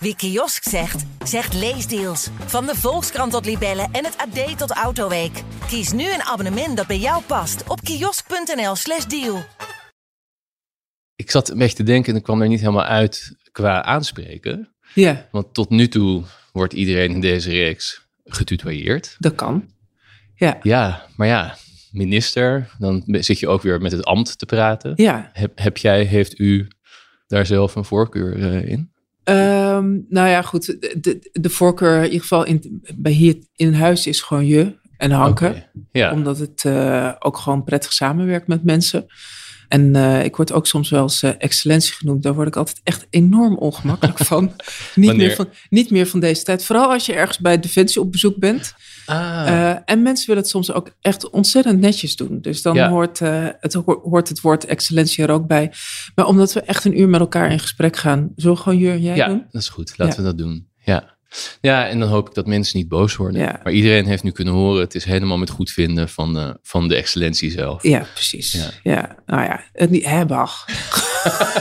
Wie kiosk zegt, zegt leesdeals. Van de Volkskrant tot Libellen en het AD tot Autoweek. Kies nu een abonnement dat bij jou past op kiosk.nl/slash deal. Ik zat een beetje te denken en ik kwam er niet helemaal uit qua aanspreken. Ja, Want tot nu toe wordt iedereen in deze reeks getutoyeerd. dat kan. Ja, Ja, maar ja, minister, dan zit je ook weer met het ambt te praten. ja. Heb, heb jij, heeft u daar zelf een voorkeur eh, in? Ehm, nou ja, goed. De, de, voorkeur in ieder geval in, bij hier in huis is gewoon je en Hanke. Oké. Ja, Omdat het eh, ook gewoon prettig samenwerkt met mensen. En eh, ik word ook soms wel eens eh, excellentie genoemd. Daar word ik altijd echt enorm ongemakkelijk van. niet, Wanneer? meer van. niet meer van deze tijd. Vooral als je ergens bij Defensie op bezoek bent. Ah, Eh, en mensen willen het soms ook echt ontzettend netjes doen. Dus dan Ja. hoort, eh, het, ho- hoort het woord excellentie er ook bij. Maar omdat we echt een uur met elkaar in gesprek gaan, we gewoon Jur jij ja, doen? dat is goed. Laten Ja. we dat doen. Ja. ja, en dan hoop ik dat mensen niet boos worden. Ja. Maar iedereen heeft nu kunnen horen, het is helemaal met goed vinden van de, van de excellentie zelf. Ja, precies. Ja. Ja, nou ja, het niet, Bach.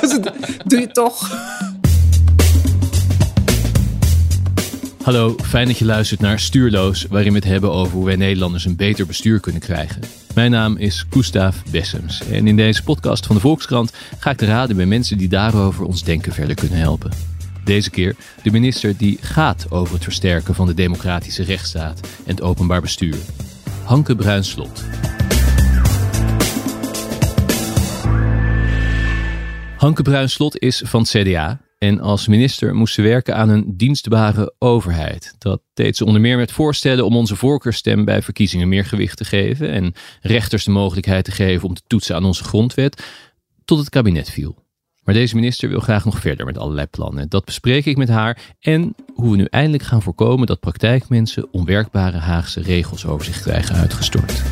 Doe je toch? Hallo, fijn dat je luistert naar Stuurloos, waarin we het hebben over hoe wij Nederlanders een beter bestuur kunnen krijgen. Mijn naam is Gustav Bessems en in deze podcast van de Volkskrant ga ik te raden bij mensen die daarover ons denken verder kunnen helpen. Deze keer de minister die gaat over het versterken van de democratische rechtsstaat en het openbaar bestuur. Hanke Bruinslot. Hanke Bruinslot is van CDA en als minister moest ze werken aan een dienstbare overheid. Dat deed ze onder meer met voorstellen om onze voorkeurstem bij verkiezingen meer gewicht te geven en rechters de mogelijkheid te geven om te toetsen aan onze grondwet, tot het kabinet viel. Maar deze minister wil graag nog verder met allerlei plannen. Dat bespreek ik met haar en hoe we nu eindelijk gaan voorkomen dat praktijkmensen onwerkbare Haagse regels over zich krijgen uitgestort.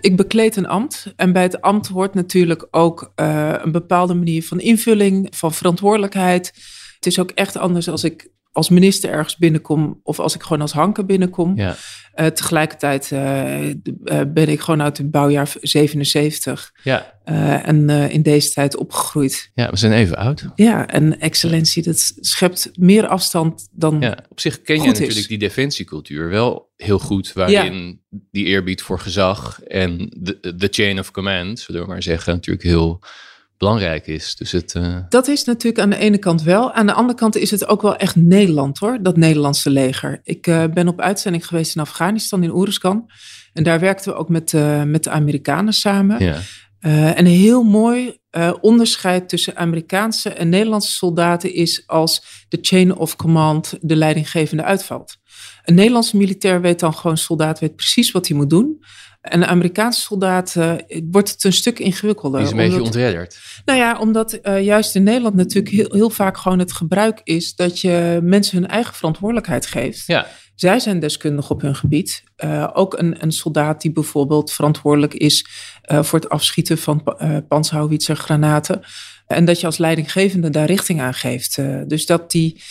Ik bekleed een ambt. En bij het ambt hoort natuurlijk ook eh, een bepaalde manier van invulling, van verantwoordelijkheid. Het is ook echt anders als ik als minister ergens binnenkom of als ik gewoon als Hanke binnenkom. Ja, Eh, tegelijkertijd eh, eh, ben ik gewoon uit het bouwjaar 77 ja, eh, en eh, in deze tijd opgegroeid. ja we zijn even oud. Ja, en excellentie, dat schept meer afstand dan. Ja, op zich ken je is. natuurlijk die defensiecultuur wel heel goed, waarin die eerbied voor gezag en de, de chain of command, zullen we maar zeggen, natuurlijk heel belangrijk is. Dus het, eh, Dat is natuurlijk aan de ene kant wel. Aan de andere kant is het ook wel echt Nederland hoor, dat Nederlandse leger. Ik eh, ben op uitzending geweest in Afghanistan, in Oeruzkan. En daar werkten we ook met, eh, met de Amerikanen samen. ja, en een heel mooi onderscheid tussen Amerikaanse en Nederlandse soldaten is als de chain of command de leidinggevende uitvalt. Een Nederlandse militair weet dan gewoon, soldaat weet precies wat hij moet doen. En een Amerikaanse soldaat eh, wordt het een stuk ingewikkelder. die is een beetje omdat- ontredderd. nou ja, omdat eh, juist in Nederland natuurlijk heel, heel vaak gewoon het gebruik is dat je mensen hun eigen verantwoordelijkheid geeft. Ja, Zij zijn deskundig op hun gebied. Eh, ook een, een soldaat die bijvoorbeeld verantwoordelijk is voor het afschieten van panzerhouwitser granaten. En dat je als leidinggevende daar richting aan geeft. Dus dat die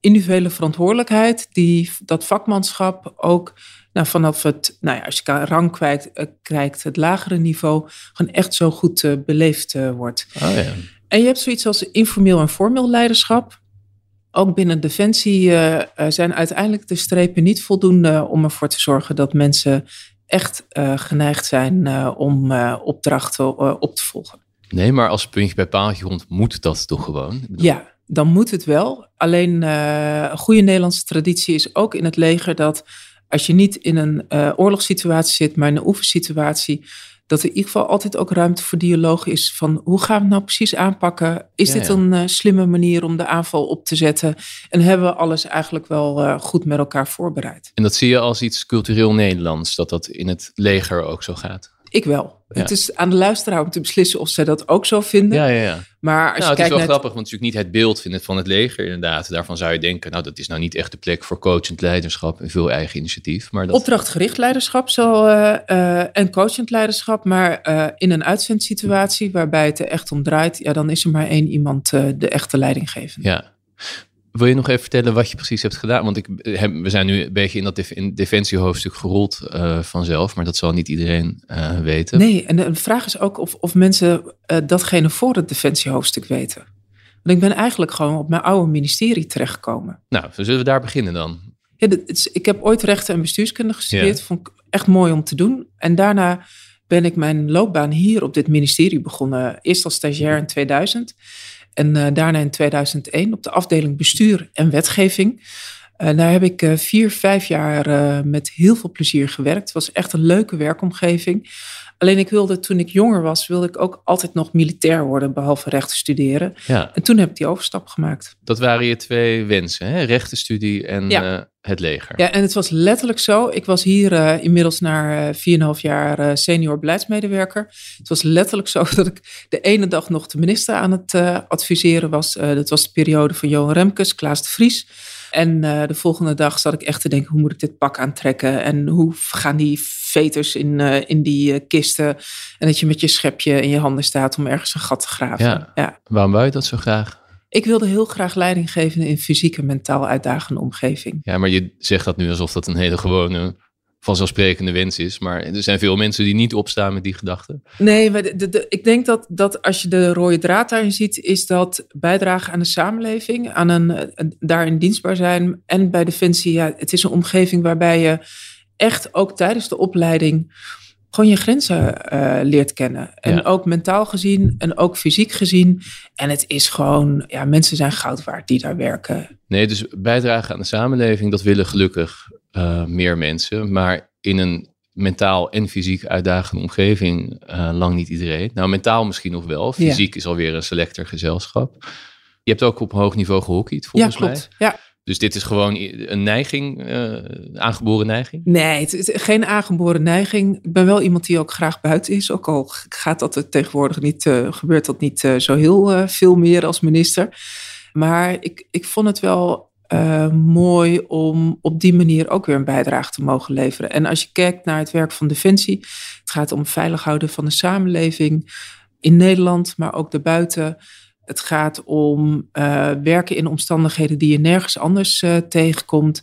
individuele verantwoordelijkheid, die, dat vakmanschap ook nou, vanaf het, nou ja, als je rang kwijt, eh, krijgt, het lagere niveau, gewoon echt zo goed eh, beleefd eh, wordt. oh ja. En je hebt zoiets als informeel en formeel leiderschap. Ook binnen Defensie zijn uiteindelijk de strepen niet voldoende om ervoor te zorgen dat mensen echt geneigd zijn om opdrachten op te volgen. Nee, maar als puntje bij paaltje komt, moet dat toch gewoon? Bedoel, Ja, dan moet het wel. Alleen een goede Nederlandse traditie is ook in het leger dat als je niet in een eh, oorlogssituatie zit, maar in een oefensituatie, dat er in ieder geval altijd ook ruimte voor dialoog is van hoe gaan we het nou precies aanpakken? Is Ja, dit ja. een eh, slimme manier om de aanval op te zetten? En hebben we alles eigenlijk wel eh, goed met elkaar voorbereid? En dat zie je als iets cultureel Nederlands, dat dat in het leger ook zo gaat. Ik wel. Ja. Het is aan de luisteraar om te beslissen of zij dat ook zo vinden. Ja, ja, ja. Maar als Nou, je het is wel grappig, want natuurlijk niet het beeld van het, van het leger inderdaad. Daarvan zou je denken, nou dat is nou niet echt de plek voor coachend leiderschap en veel eigen initiatief. Maar dat, Opdrachtgericht leiderschap zal, eh, eh, en coachend leiderschap, maar eh, in een uitzendsituatie waarbij het er echt om draait, ja, dan is er maar één iemand de echte leidinggevende. Ja. Wil je nog even vertellen wat je precies hebt gedaan? Want ik, we zijn nu een beetje in dat def, in defensiehoofdstuk gerold uh, vanzelf, maar dat zal niet iedereen uh, weten. Nee, en de vraag is ook of, of mensen uh, datgene voor het defensiehoofdstuk weten. Want ik ben eigenlijk gewoon op mijn oude ministerie terechtgekomen. Nou, zullen we daar beginnen dan? Ja, is, ik heb ooit rechten en bestuurskunde gestudeerd. Ja. Vond ik echt mooi om te doen. En daarna ben ik mijn loopbaan hier op dit ministerie begonnen. Eerst als stagiair in 2000 en uh, daarna in 2001 op de afdeling bestuur en wetgeving. Uh, daar heb ik uh, vier, vijf jaar met heel veel plezier gewerkt. Het was echt een leuke werkomgeving. Alleen ik wilde, toen ik jonger was, wilde ik ook altijd nog militair worden, behalve rechten studeren. Ja. En toen heb ik die overstap gemaakt. Dat waren je twee wensen, hè? rechtenstudie en ja. Het leger. Ja, en het was letterlijk zo. Ik was hier uh, inmiddels na uh, 4,5 jaar uh, senior beleidsmedewerker. Het was letterlijk zo dat ik de ene dag nog de minister aan het adviseren was. dat was de periode van Johan Remkes, Klaas de Vries. En de volgende dag zat ik echt te denken, hoe moet ik dit pak aantrekken? En hoe gaan die veters in, in die kisten? En dat je met je schepje in je handen staat om ergens een gat te graven. Ja. ja. Waarom wou je dat zo graag? Ik wilde heel graag leiding geven in fysiek en mentaal uitdagende omgeving. Ja, maar je zegt dat nu alsof dat een hele gewone vanzelfsprekende wens is. Maar er zijn veel mensen die niet opstaan met die gedachten. Nee, maar de, de, ik denk dat, dat als je de rode draad daarin ziet, is dat bijdragen aan de samenleving, aan een, een daarin dienstbaar zijn. En bij Defensie, ja, het is een omgeving waarbij je echt ook tijdens de opleiding gewoon je grenzen uh, leert kennen. En ja. ook mentaal gezien en ook fysiek gezien. En het is gewoon, ja, mensen zijn goud waard die daar werken. Nee, dus bijdragen aan de samenleving, dat willen gelukkig uh, meer mensen. Maar in een mentaal en fysiek uitdagende omgeving uh, lang niet iedereen. Nou, mentaal misschien nog wel. Fysiek ja. is alweer een selecter gezelschap. Je hebt ook op hoog niveau gehockeyd, volgens ja, klopt. mij. Ja, dus dit is gewoon een neiging, uh, aangeboren neiging? Nee, het is geen aangeboren neiging. Ik ben wel iemand die ook graag buiten is. Ook al gaat dat tegenwoordig niet, uh, gebeurt dat niet uh, zo heel veel meer als minister. Maar ik, ik vond het wel mooi om op die manier ook weer een bijdrage te mogen leveren. En als je kijkt naar het werk van Defensie, het gaat om veilig houden van de samenleving in Nederland, maar ook daarbuiten. Het gaat om uh, werken in omstandigheden die je nergens anders uh, tegenkomt.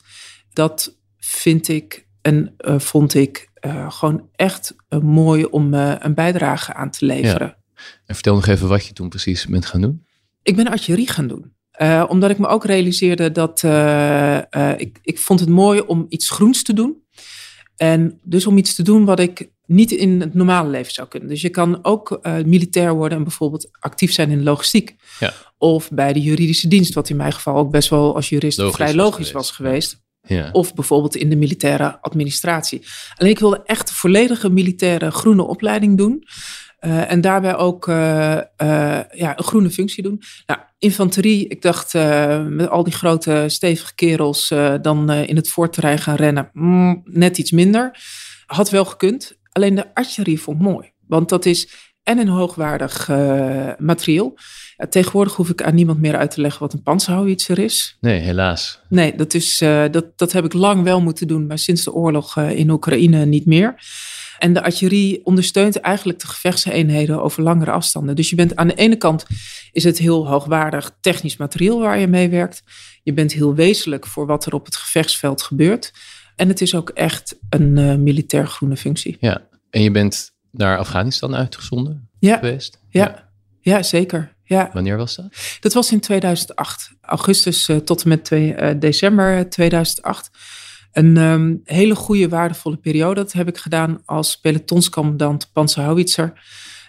Dat vind ik en uh, vond ik gewoon echt mooi om een bijdrage aan te leveren. Ja. En vertel nog even wat je toen precies bent gaan doen. Ik ben artillerie gaan doen. omdat ik me ook realiseerde dat ik, ik vond het mooi om iets groens te doen. En dus om iets te doen wat ik niet in het normale leven zou kunnen. Dus je kan ook uh, militair worden en bijvoorbeeld actief zijn in logistiek. Ja. Of bij de juridische dienst, wat in mijn geval ook best wel als jurist logisch vrij logisch was geweest. Was geweest. Ja. Of bijvoorbeeld in de militaire administratie. Alleen ik wilde echt een volledige militaire groene opleiding doen. Uh, en daarbij ook uh, ja, een groene functie doen. Nou, infanterie, ik dacht met al die grote stevige kerels dan in het voorterrein gaan rennen, mm, net iets minder. Had wel gekund. Alleen de artillerie vond ik mooi. Want dat is en een hoogwaardig uh, materieel. Ja, tegenwoordig hoef ik aan niemand meer uit te leggen wat een panzerhouwitser is. Nee, helaas. Nee, dat, is, uh, dat, dat heb ik lang wel moeten doen, maar sinds de oorlog in Oekraïne niet meer. En de artillerie ondersteunt eigenlijk de gevechtseenheden over langere afstanden. Dus je bent aan de ene kant is het heel hoogwaardig technisch materieel waar je mee werkt. Je bent heel wezenlijk voor wat er op het gevechtsveld gebeurt. En het is ook echt een uh, militair groene functie. Ja, en je bent naar Afghanistan uitgezonden ja. geweest? Ja. ja, ja zeker. Ja. Wanneer was dat? Dat was in 2008. Augustus uh, tot en met twee, uh, december 2008. Een um, hele goede, waardevolle periode. Dat heb ik gedaan als pelotonscommandant panzerhouwitser.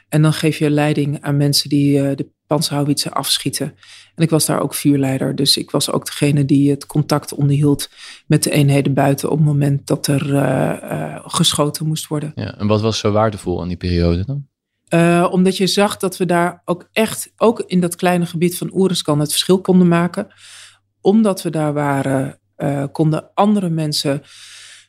En dan geef je leiding aan mensen die de panzerhouwitser afschieten. En ik was daar ook vuurleider. Dus ik was ook degene die het contact onderhield met de eenheden buiten op het moment dat er uh, uh, geschoten moest worden. Ja, en wat was zo waardevol aan die periode dan? Uh, omdat je zag dat we daar ook echt, ook in dat kleine gebied van Oeriskan, het verschil konden maken. Omdat we daar waren, konden andere mensen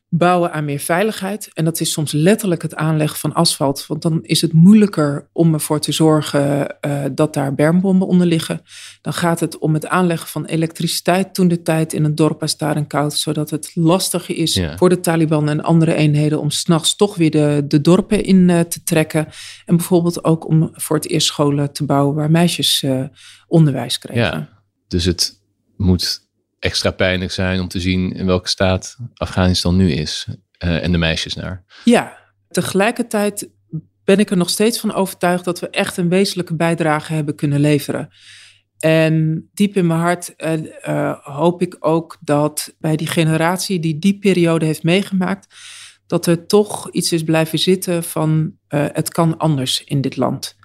bouwen aan meer veiligheid. En dat is soms letterlijk het aanleggen van asfalt. Want dan is het moeilijker om ervoor te zorgen uh, dat daar bermbommen onder liggen. Dan gaat het om het aanleggen van elektriciteit toen de tijd in een dorp als daar en koud. Zodat het lastiger is Ja. voor de Taliban en andere eenheden om s'nachts toch weer de, de dorpen in uh, te trekken. En bijvoorbeeld ook om voor het eerst scholen te bouwen waar meisjes uh, onderwijs kregen. Ja, dus het moet extra pijnlijk zijn om te zien in welke staat Afghanistan nu is uh, en de meisjes naar. Ja, tegelijkertijd ben ik er nog steeds van overtuigd dat we echt een wezenlijke bijdrage hebben kunnen leveren. En diep in mijn hart uh, hoop ik ook dat bij die generatie die die periode heeft meegemaakt, dat er toch iets is blijven zitten van het kan anders in dit land.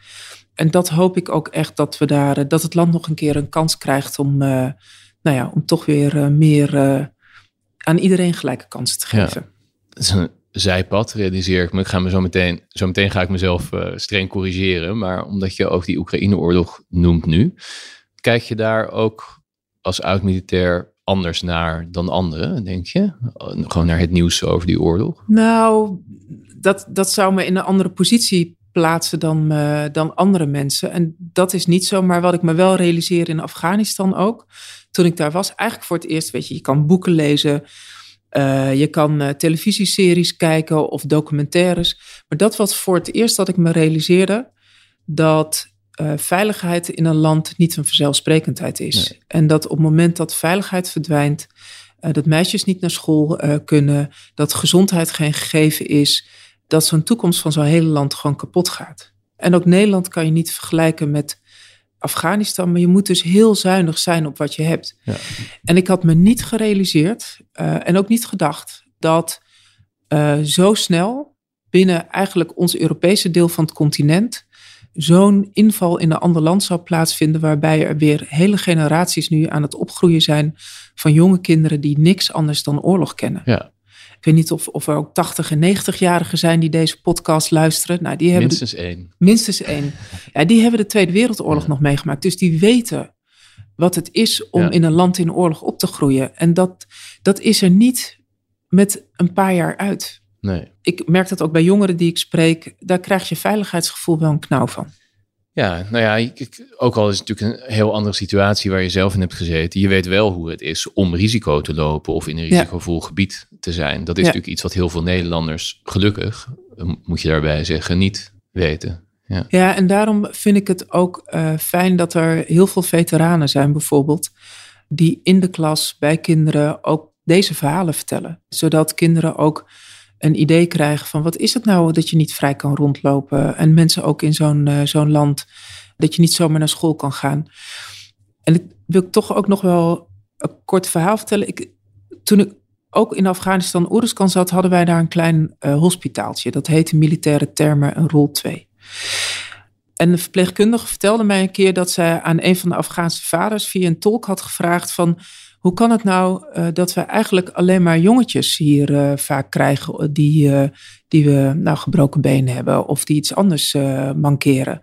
En dat hoop ik ook echt dat we daar, dat het land nog een keer een kans krijgt om, nou ja, om toch weer meer aan iedereen gelijke kansen te geven. Ja zijpad, realiseer ik me. Ik ga me zo meteen, zo meteen ga ik mezelf uh, streng corrigeren. Maar omdat je ook die Oekraïne-oorlog noemt nu, kijk je daar ook als oud-militair anders naar dan anderen, denk je? Gewoon naar het nieuws over die oorlog? Nou, dat, dat zou me in een andere positie plaatsen dan, uh, dan andere mensen. En dat is niet zo. Maar wat ik me wel realiseer in Afghanistan ook, toen ik daar was, eigenlijk voor het eerst, weet je, je kan boeken lezen uh, je kan uh, televisieseries kijken of documentaires. Maar dat was voor het eerst dat ik me realiseerde dat uh, veiligheid in een land niet een vanzelfsprekendheid is. Nee. En dat op het moment dat veiligheid verdwijnt, dat meisjes niet naar school kunnen, dat gezondheid geen gegeven is, dat zo'n toekomst van zo'n hele land gewoon kapot gaat. En ook Nederland kan je niet vergelijken met Afghanistan, maar je moet dus heel zuinig zijn op wat je hebt. Ja. En ik had me niet gerealiseerd uh, en ook niet gedacht dat uh, zo snel binnen eigenlijk ons Europese deel van het continent zo'n inval in een ander land zou plaatsvinden, waarbij er weer hele generaties nu aan het opgroeien zijn van jonge kinderen die niks anders dan oorlog kennen. Ja. Ik weet niet of, of er ook 80 en 90-jarigen zijn die deze podcast luisteren. Nou, die hebben minstens één. Minstens één. Ja, die hebben de Tweede Wereldoorlog ja. nog meegemaakt. Dus die weten wat het is om ja. in een land in oorlog op te groeien. En dat, dat is er niet met een paar jaar uit. Nee. Ik merk dat ook bij jongeren die ik spreek. Daar krijg je veiligheidsgevoel wel een knauw van. Ja, nou ja, ik, ook al is het natuurlijk een heel andere situatie waar je zelf in hebt gezeten. Je weet wel hoe het is om risico te lopen of in een risicovol ja. gebied te zijn. Dat is ja. natuurlijk iets wat heel veel Nederlanders, gelukkig, moet je daarbij zeggen, niet weten. Ja, ja en daarom vind ik het ook uh, fijn dat er heel veel veteranen zijn, bijvoorbeeld, die in de klas bij kinderen ook deze verhalen vertellen. Zodat kinderen ook een idee krijgen van wat is het nou dat je niet vrij kan rondlopen. En mensen ook in zo'n uh, zo'n land, dat je niet zomaar naar school kan gaan. En ik wil toch ook nog wel een kort verhaal vertellen. Ik, toen ik ook in Afghanistan Oeruzkan zat, hadden wij daar een klein uh, hospitaaltje. Dat heette militaire termen een rol 2. En de verpleegkundige vertelde mij een keer dat zij aan een van de Afghaanse vaders via een tolk had gevraagd van hoe kan het nou uh, dat we eigenlijk alleen maar jongetjes hier uh, vaak krijgen die, uh, die we nou gebroken benen hebben of die iets anders mankeren?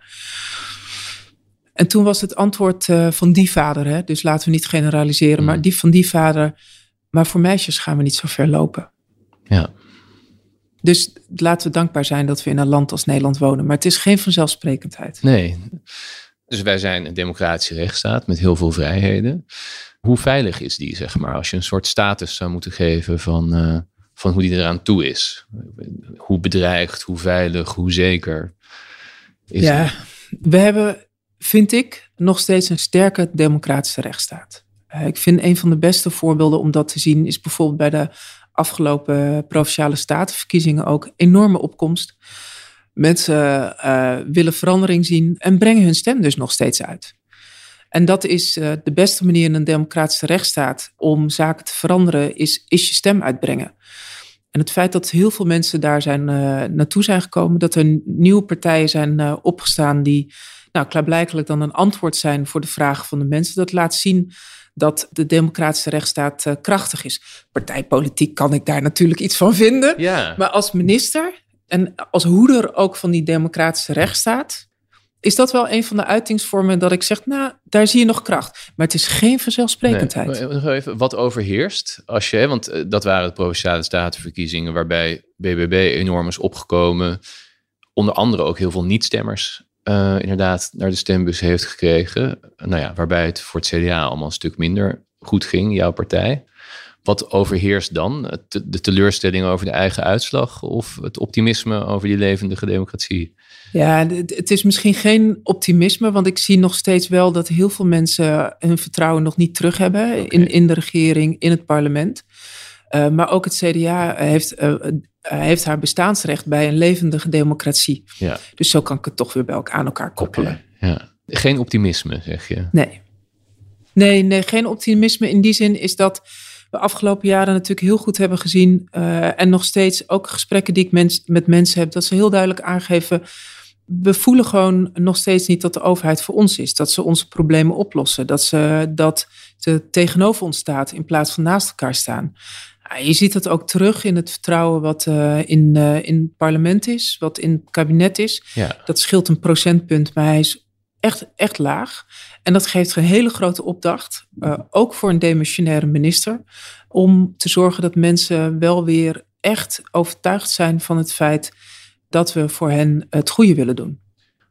En toen was het antwoord van die vader, hè, dus laten we niet generaliseren, mm. maar die van die vader, maar voor meisjes gaan we niet zo ver lopen. Ja. Dus laten we dankbaar zijn dat we in een land als Nederland wonen, maar het is geen vanzelfsprekendheid. Nee. Dus wij zijn een democratische rechtsstaat met heel veel vrijheden. Hoe veilig is die, zeg maar, als je een soort status zou moeten geven van, uh, van hoe die eraan toe is? Hoe bedreigd, hoe veilig, hoe zeker is Ja, die? we hebben, vind ik, nog steeds een sterke democratische rechtsstaat. Uh, ik vind een van de beste voorbeelden om dat te zien is bijvoorbeeld bij de afgelopen provinciale statenverkiezingen ook enorme opkomst. Mensen uh, willen verandering zien en brengen hun stem dus nog steeds uit. En dat is uh, de beste manier in een democratische rechtsstaat om zaken te veranderen, is, is je stem uitbrengen. En het feit dat heel veel mensen daar zijn, uh, naartoe zijn gekomen, dat er nieuwe partijen zijn uh, opgestaan die nou, klaarblijkelijk dan een antwoord zijn voor de vragen van de mensen, dat laat zien dat de democratische rechtsstaat krachtig is. Partijpolitiek kan ik daar natuurlijk iets van vinden. Ja. Maar als minister en als hoeder ook van die democratische rechtsstaat, is dat wel een van de uitingsvormen dat ik zeg, nou, daar zie je nog kracht. Maar het is geen vanzelfsprekendheid. Nee, even, wat overheerst als je, want dat waren de provinciale statenverkiezingen waarbij BBB enorm is opgekomen. Onder andere ook heel veel niet-stemmers uh, inderdaad naar de stembus heeft gekregen. Nou ja, waarbij het voor het CDA allemaal een stuk minder goed ging, jouw partij. Wat overheerst dan? De teleurstelling over de eigen uitslag of het optimisme over die levendige democratie? Ja, het is misschien geen optimisme, want ik zie nog steeds wel dat heel veel mensen hun vertrouwen nog niet terug hebben in, in de regering, in het parlement. Uh, maar ook het CDA heeft, uh, heeft haar bestaansrecht bij een levendige democratie. Ja. Dus zo kan ik het toch weer bij elkaar aan elkaar koppelen. ja. Geen optimisme, zeg je? Nee. nee. Nee, geen optimisme in die zin is dat we afgelopen jaren natuurlijk heel goed hebben gezien. Uh, en nog steeds ook gesprekken die ik mens, met mensen heb, dat ze heel duidelijk aangeven we voelen gewoon nog steeds niet dat de overheid voor ons is. Dat ze onze problemen oplossen. Dat ze, dat ze tegenover ons staat in plaats van naast elkaar staan. Je ziet dat ook terug in het vertrouwen wat uh, in, uh, in het parlement is, wat in het kabinet is. Ja. Dat scheelt een procentpunt, maar hij is echt, echt laag. En dat geeft een hele grote opdracht, uh, ook voor een demissionaire minister, om te zorgen dat mensen wel weer echt overtuigd zijn van het feit dat we voor hen het goede willen doen.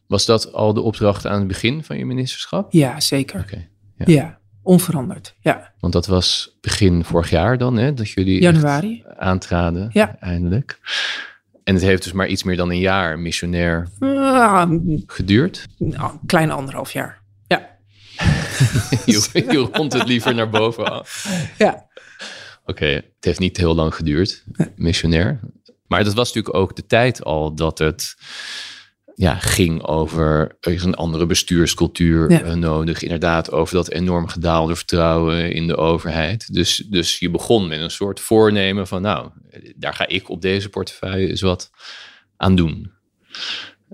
Was dat al de opdracht aan het begin van je ministerschap? Ja, zeker. Okay, ja. ja. onveranderd. Ja. Want dat was begin vorig jaar dan, hè, dat jullie Januari. aantraden, ja. eindelijk. En het heeft dus maar iets meer dan een jaar missionair uh, geduurd? Nou, een klein anderhalf jaar, ja. je, je rond het liever naar boven af. Ja. Oké, het heeft niet heel lang geduurd, missionair. Maar dat was natuurlijk ook de tijd al dat het ja, ging over er is een andere bestuurscultuur eh, nodig. Inderdaad, over dat enorm gedaalde vertrouwen in de overheid. Dus, dus je begon met een soort voornemen van, nou, daar ga ik op deze portefeuille eens wat aan doen.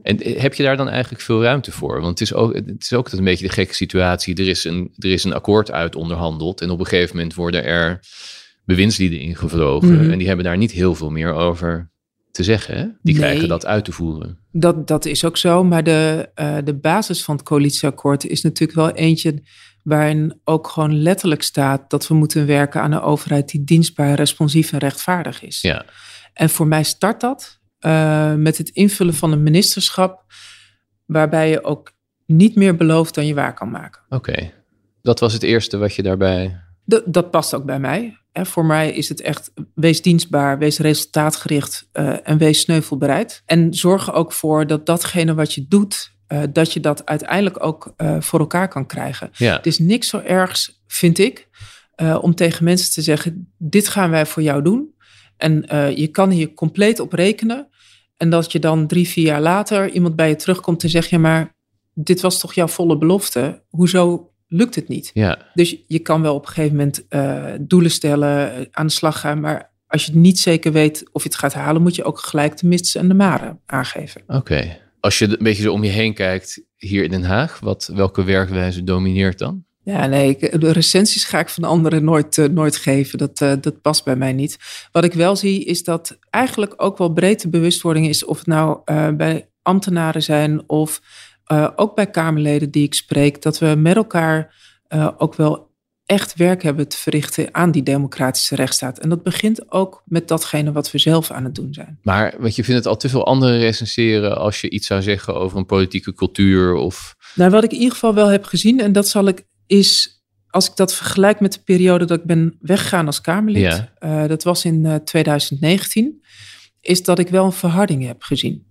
En eh, heb je daar dan eigenlijk veel ruimte voor? Want het is ook, het is ook een beetje de gekke situatie. Er is, een, er is een akkoord uit onderhandeld. En op een gegeven moment worden er bewindslieden ingevlogen. Mhm. En die hebben daar niet heel veel meer over te zeggen. Hè? Die krijgen dat uit te voeren. Dat, dat is ook zo. Maar de, uh, de basis van het coalitieakkoord is natuurlijk wel eentje waarin ook gewoon letterlijk staat dat we moeten werken aan een overheid die dienstbaar, responsief en rechtvaardig is. Ja. En voor mij start dat uh, met het invullen van een ministerschap waarbij je ook niet meer belooft dan je waar kan maken. Oké, dat was het eerste wat je daarbij. Dat past ook bij mij voor mij is het echt wees dienstbaar, wees resultaatgericht uh, en wees sneuvelbereid. En zorg er ook voor dat datgene wat je doet, uh, dat je dat uiteindelijk ook uh, voor elkaar kan krijgen. Ja. Het is niks zo ergs, vind ik, om tegen mensen te zeggen: dit gaan wij voor jou doen. En je kan hier compleet op rekenen. En dat je dan drie, vier jaar later iemand bij je terugkomt en zegt: ja, maar dit was toch jouw volle belofte? Hoezo lukt het niet. Ja. Dus je kan wel op een gegeven moment uh, doelen stellen, eh, aan de slag gaan. Maar als je niet zeker weet of je het gaat halen, moet je ook gelijk de mits en de maren aangeven. Oké. Als je een beetje zo om je heen kijkt hier in Den Haag, wat, welke werkwijze domineert dan? Ja, nee, de recensies ga ik van anderen nooit, uh, nooit geven. Dat, uh, dat past bij mij niet. Wat ik wel zie is dat eigenlijk ook wel breedte bewustwording is, of het nou uh, bij ambtenaren zijn of uh, ook bij Kamerleden die ik spreek, dat we met elkaar uh, ook wel echt werk hebben te verrichten aan die democratische rechtsstaat. En dat begint ook met datgene wat we zelf aan het doen zijn. Maar want je vindt het al te veel anderen recenseren als je iets zou zeggen over een politieke cultuur of. Nou, wat ik in ieder geval wel heb gezien, en dat zal ik, is als ik dat vergelijk met de periode dat ik ben weggegaan als Kamerlid, ja. uh, dat was in uh, 2019, is dat ik wel een verharding heb gezien.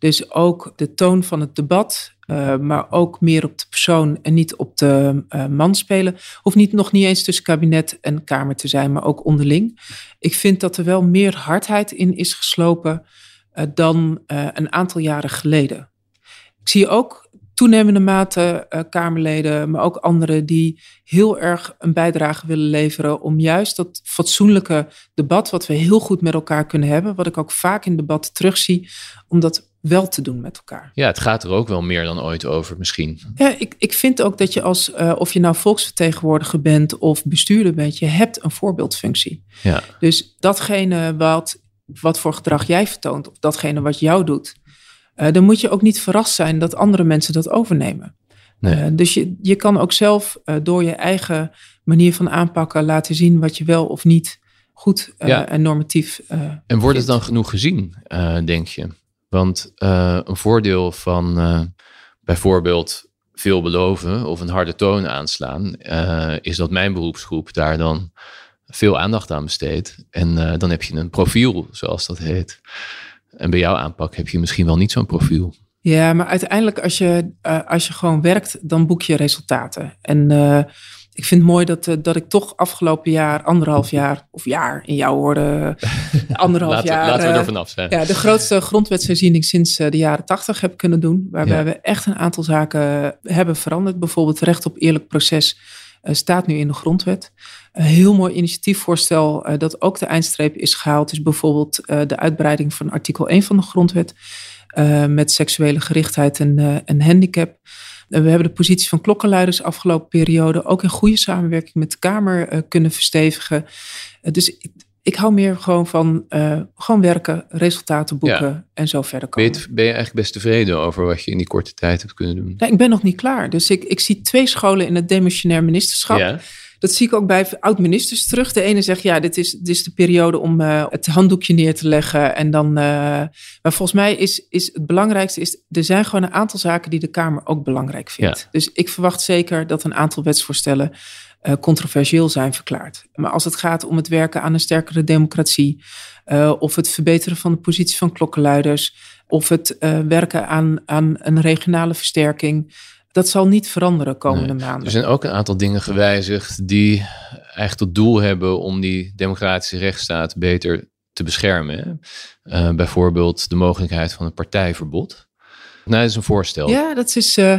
Dus ook de toon van het debat, uh, maar ook meer op de persoon en niet op de uh, man spelen. Hoeft niet, nog niet eens tussen kabinet en Kamer te zijn, maar ook onderling. Ik vind dat er wel meer hardheid in is geslopen uh, dan een aantal jaren geleden. Ik zie ook toenemende mate Kamerleden, maar ook anderen die heel erg een bijdrage willen leveren om juist dat fatsoenlijke debat, wat we heel goed met elkaar kunnen hebben, wat ik ook vaak in debatten terugzie, om dat wel te doen met elkaar. Ja, het gaat er ook wel meer dan ooit over misschien. Ja, ik, ik vind ook dat je als, uh, of je nou volksvertegenwoordiger bent of bestuurder bent, je hebt een voorbeeldfunctie. Ja. Dus datgene wat, wat voor gedrag jij vertoont, of datgene wat jou doet, uh, dan moet je ook niet verrast zijn dat andere mensen dat overnemen. Nee. Uh, dus je, je kan ook zelf door je eigen manier van aanpakken laten zien wat je wel of niet goed ja. en normatief. en wordt het dan genoeg gezien, denk je? Want uh, een voordeel van uh, bijvoorbeeld veel beloven of een harde toon aanslaan, uh, is dat mijn beroepsgroep daar dan veel aandacht aan besteedt. En dan heb je een profiel, zoals dat heet. En bij jouw aanpak heb je misschien wel niet zo'n profiel. Ja, maar uiteindelijk als je, als je gewoon werkt, dan boek je resultaten. En ik vind het mooi dat, uh, dat ik toch afgelopen jaar, anderhalf jaar, of jaar in jouw woorden, anderhalf laten, jaar. Laten we er vanaf zijn. Ja, de grootste grondwetsherziening sinds uh, de jaren tachtig heb kunnen doen. Waarbij ja. we echt een aantal zaken hebben veranderd. Bijvoorbeeld recht op eerlijk proces uh, staat nu in de grondwet. Een heel mooi initiatiefvoorstel dat ook de eindstreep is gehaald. Is bijvoorbeeld de uitbreiding van artikel 1 van de grondwet. met seksuele gerichtheid en, en handicap. We hebben de positie van klokkenluiders afgelopen periode ook in goede samenwerking met de Kamer uh, kunnen verstevigen. Uh, dus ik, ik, hou meer gewoon van uh, gewoon werken, resultaten boeken ja. en zo verder komen. Ben je, ben je, eigenlijk best tevreden over wat je in die korte tijd hebt kunnen doen? Ik ben nog niet klaar. Dus ik, ik zie twee scholen in het demissionair ministerschap. Ja. Dat zie ik ook bij oud-ministers terug. De ene zegt, ja, dit is, dit is de periode om uh, het handdoekje neer te leggen. En dan, uh, maar volgens mij is, is het belangrijkste, is, er zijn gewoon een aantal zaken die de Kamer ook belangrijk vindt. Ja. Dus ik verwacht zeker dat een aantal wetsvoorstellen uh, controversieel zijn verklaard. Maar als het gaat om het werken aan een sterkere democratie, of het verbeteren van de positie van klokkenluiders, of het werken aan, aan een regionale versterking, dat zal niet veranderen komende Nee. maanden. Er zijn ook een aantal dingen gewijzigd die eigenlijk tot doel hebben om die democratische rechtsstaat beter te beschermen. Eh, bijvoorbeeld de mogelijkheid van een partijverbod. Nou, dat is een voorstel. Ja, dat is. eh,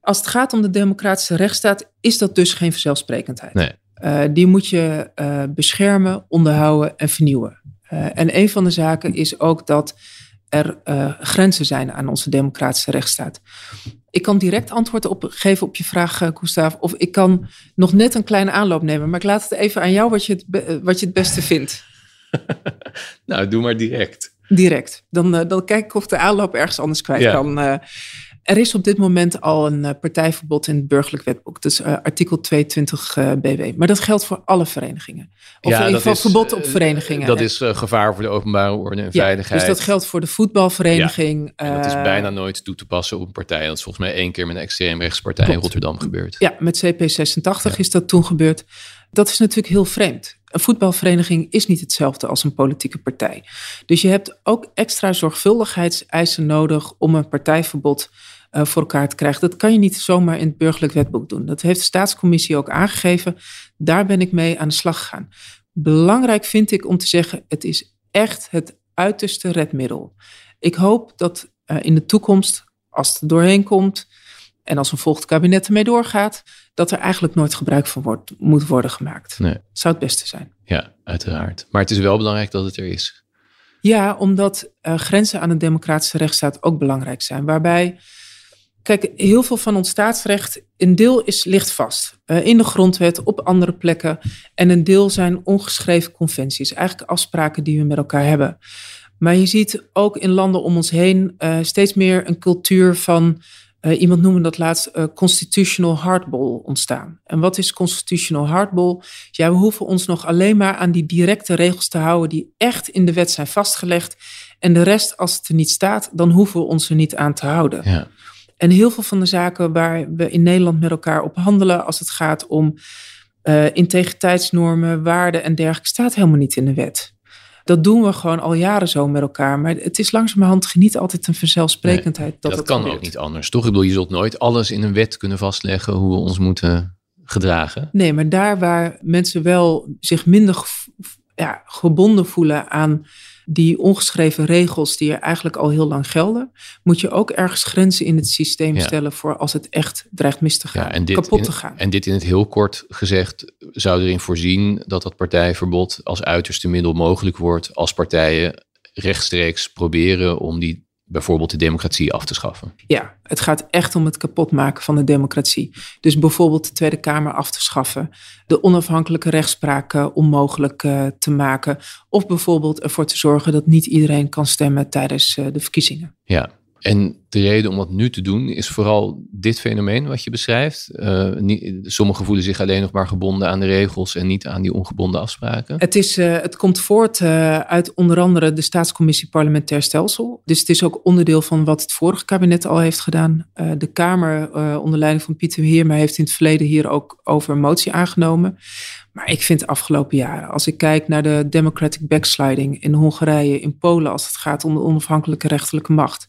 als het gaat om de democratische rechtsstaat, is dat dus geen vanzelfsprekendheid. Nee. Eh, die moet je beschermen, onderhouden en vernieuwen. En een van de zaken is ook dat er eh, grenzen zijn aan onze democratische rechtsstaat. Ik kan direct antwoord op, geven op je vraag, uh, Gustav. Of ik kan nog net een kleine aanloop nemen. Maar ik laat het even aan jou wat je het, be- wat je het beste vindt. Nou, doe maar direct. Direct. Dan, uh, dan kijk ik of de aanloop ergens anders kwijt Ja. kan. Er is op dit moment al een uh, partijverbod in het burgerlijk wetboek. Dus uh, artikel 22 uh, BW. Maar dat geldt voor alle verenigingen. Of Ja, in ieder dat geval is, verbod op eh, verenigingen. Dat is eh, gevaar voor de openbare orde en ja, veiligheid. Dus dat geldt voor de voetbalvereniging. En dat is eh, bijna nooit toe te passen op een partij. Dat is volgens mij één keer met een extreemrechtspartij in. Rotterdam gebeurd. Ja, met CP86 is dat toen gebeurd. Dat is natuurlijk heel vreemd. Een voetbalvereniging is niet hetzelfde als een politieke partij. Dus je hebt ook extra zorgvuldigheidseisen nodig om een partijverbod uh, voor elkaar te krijgen. Dat kan je niet zomaar in het burgerlijk wetboek doen. Dat heeft de staatscommissie ook aangegeven. Daar ben ik mee aan de slag gegaan. Belangrijk vind ik om te zeggen, het is echt het uiterste redmiddel. Ik hoop dat uh, in de toekomst, als het er doorheen komt en als een volgend kabinet ermee doorgaat, dat er eigenlijk nooit gebruik van wordt, moet worden gemaakt. Nee. Zou het beste zijn. Ja, uiteraard. Maar het is wel belangrijk dat het er is. Ja, omdat uh, grenzen aan de democratische rechtsstaat ook belangrijk zijn. Waarbij, kijk, heel veel van ons staatsrecht, een deel is, ligt vast. Uh, in de grondwet, op andere plekken. En een deel zijn ongeschreven conventies. Eigenlijk afspraken die we met elkaar hebben. Maar je ziet ook in landen om ons heen uh, steeds meer een cultuur van uh, iemand noemde dat laatst constitutional hardball ontstaan. En wat is constitutional hardball? Ja, we hoeven ons nog alleen maar aan die directe regels te houden die echt in de wet zijn vastgelegd. En de rest, als het er niet staat, dan hoeven we ons er niet aan te houden. Ja. En heel veel van de zaken waar we in Nederland met elkaar op handelen, als het gaat om uh, integriteitsnormen, waarden en dergelijke, staat helemaal niet in de wet. Dat doen we gewoon al jaren zo met elkaar. Maar het is langzamerhand niet altijd een vanzelfsprekendheid. Nee, dat dat kan gebeurt. ook niet anders, toch? Ik bedoel, je zult nooit alles in een wet kunnen vastleggen hoe we ons moeten gedragen. Nee, maar daar waar mensen wel zich minder ja, gebonden voelen aan die ongeschreven regels die er eigenlijk al heel lang gelden, moet je ook ergens grenzen in het systeem Ja. stellen voor als het echt dreigt mis te gaan, Ja, en dit, kapot in- te gaan. En dit in het heel kort gezegd zou erin voorzien dat dat partijverbod als uiterste middel mogelijk wordt als partijen rechtstreeks proberen om die bijvoorbeeld de democratie af te schaffen. Ja, het gaat echt om het kapotmaken van de democratie. Dus bijvoorbeeld de Tweede Kamer af te schaffen, de onafhankelijke rechtspraak uh, onmogelijk uh, te maken, of bijvoorbeeld ervoor te zorgen dat niet iedereen kan stemmen tijdens uh, de verkiezingen. Ja, en de reden om dat nu te doen is vooral dit fenomeen wat je beschrijft. Uh, sommigen voelen zich alleen nog maar gebonden aan de regels en niet aan die ongebonden afspraken. Het, is, uh, het komt voort uh, uit onder andere de Staatscommissie Parlementair Stelsel. Dus het is ook onderdeel van wat het vorige kabinet al heeft gedaan. De Kamer onder leiding van Pieter Heerma heeft in het verleden hier ook over een motie aangenomen. Maar ik vind de afgelopen jaren, als ik kijk naar de democratic backsliding in Hongarije, in Polen, als het gaat om de onafhankelijke rechterlijke macht,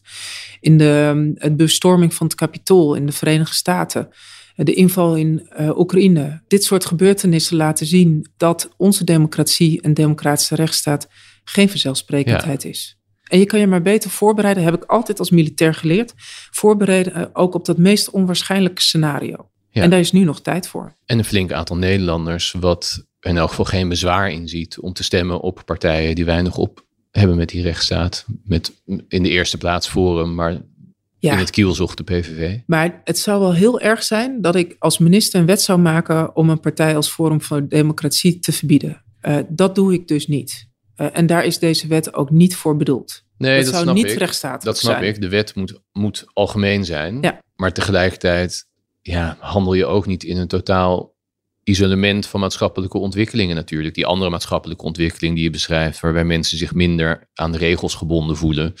in de, de bestorming van het kapitool in de Verenigde Staten, de inval in uh, Oekraïne. Dit soort gebeurtenissen laten zien dat onze democratie en democratische rechtsstaat geen vanzelfsprekendheid is. En je kan je maar beter voorbereiden, heb ik altijd als militair geleerd, voorbereiden uh, ook op dat meest onwaarschijnlijke scenario. Ja. En daar is nu nog tijd voor. En een flink aantal Nederlanders wat in elk geval geen bezwaar in ziet om te stemmen op partijen die weinig op hebben met die rechtsstaat. Met in de eerste plaats Forum, maar in het kiel zocht de PVV. Maar het zou wel heel erg zijn dat ik als minister een wet zou maken om een partij als Forum voor Democratie te verbieden. Uh, dat doe ik dus niet. Uh, en daar is deze wet ook niet voor bedoeld. Nee, dat, dat zou snap niet ik. rechtsstaat Dat snap zijn. ik. De wet moet, moet algemeen zijn. Ja. Maar tegelijkertijd ja, handel je ook niet in een totaal isolement van maatschappelijke ontwikkelingen natuurlijk. Die andere maatschappelijke ontwikkeling die je beschrijft, waarbij mensen zich minder aan de regels gebonden voelen,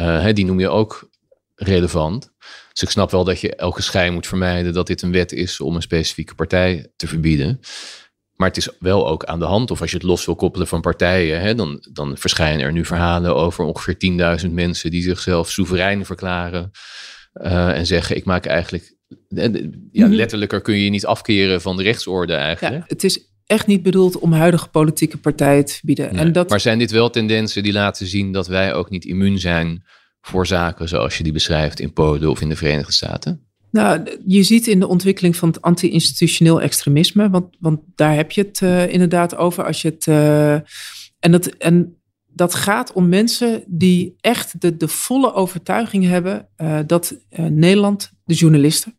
uh, hè, die noem je ook relevant. Dus ik snap wel dat je elke schijn moet vermijden dat dit een wet is om een specifieke partij te verbieden. Maar het is wel ook aan de hand. Of als je het los wil koppelen van partijen, hè, dan, dan verschijnen er nu verhalen over ongeveer 10.000 mensen die zichzelf soeverein verklaren. Uh, en zeggen: Ik maak eigenlijk. Ja, letterlijker kun je je niet afkeren van de rechtsorde eigenlijk. Ja, het is echt niet bedoeld om huidige politieke partijen te verbieden. Nee, en dat, maar zijn dit wel tendensen die laten zien dat wij ook niet immuun zijn voor zaken zoals je die beschrijft in Polen of in de Verenigde Staten? Nou, je ziet in de ontwikkeling van het anti-institutioneel extremisme, want, want daar heb je het uh, inderdaad over. Als je het, uh, en, dat, en dat gaat om mensen die echt de, de volle overtuiging hebben uh, dat Nederland, de journalisten,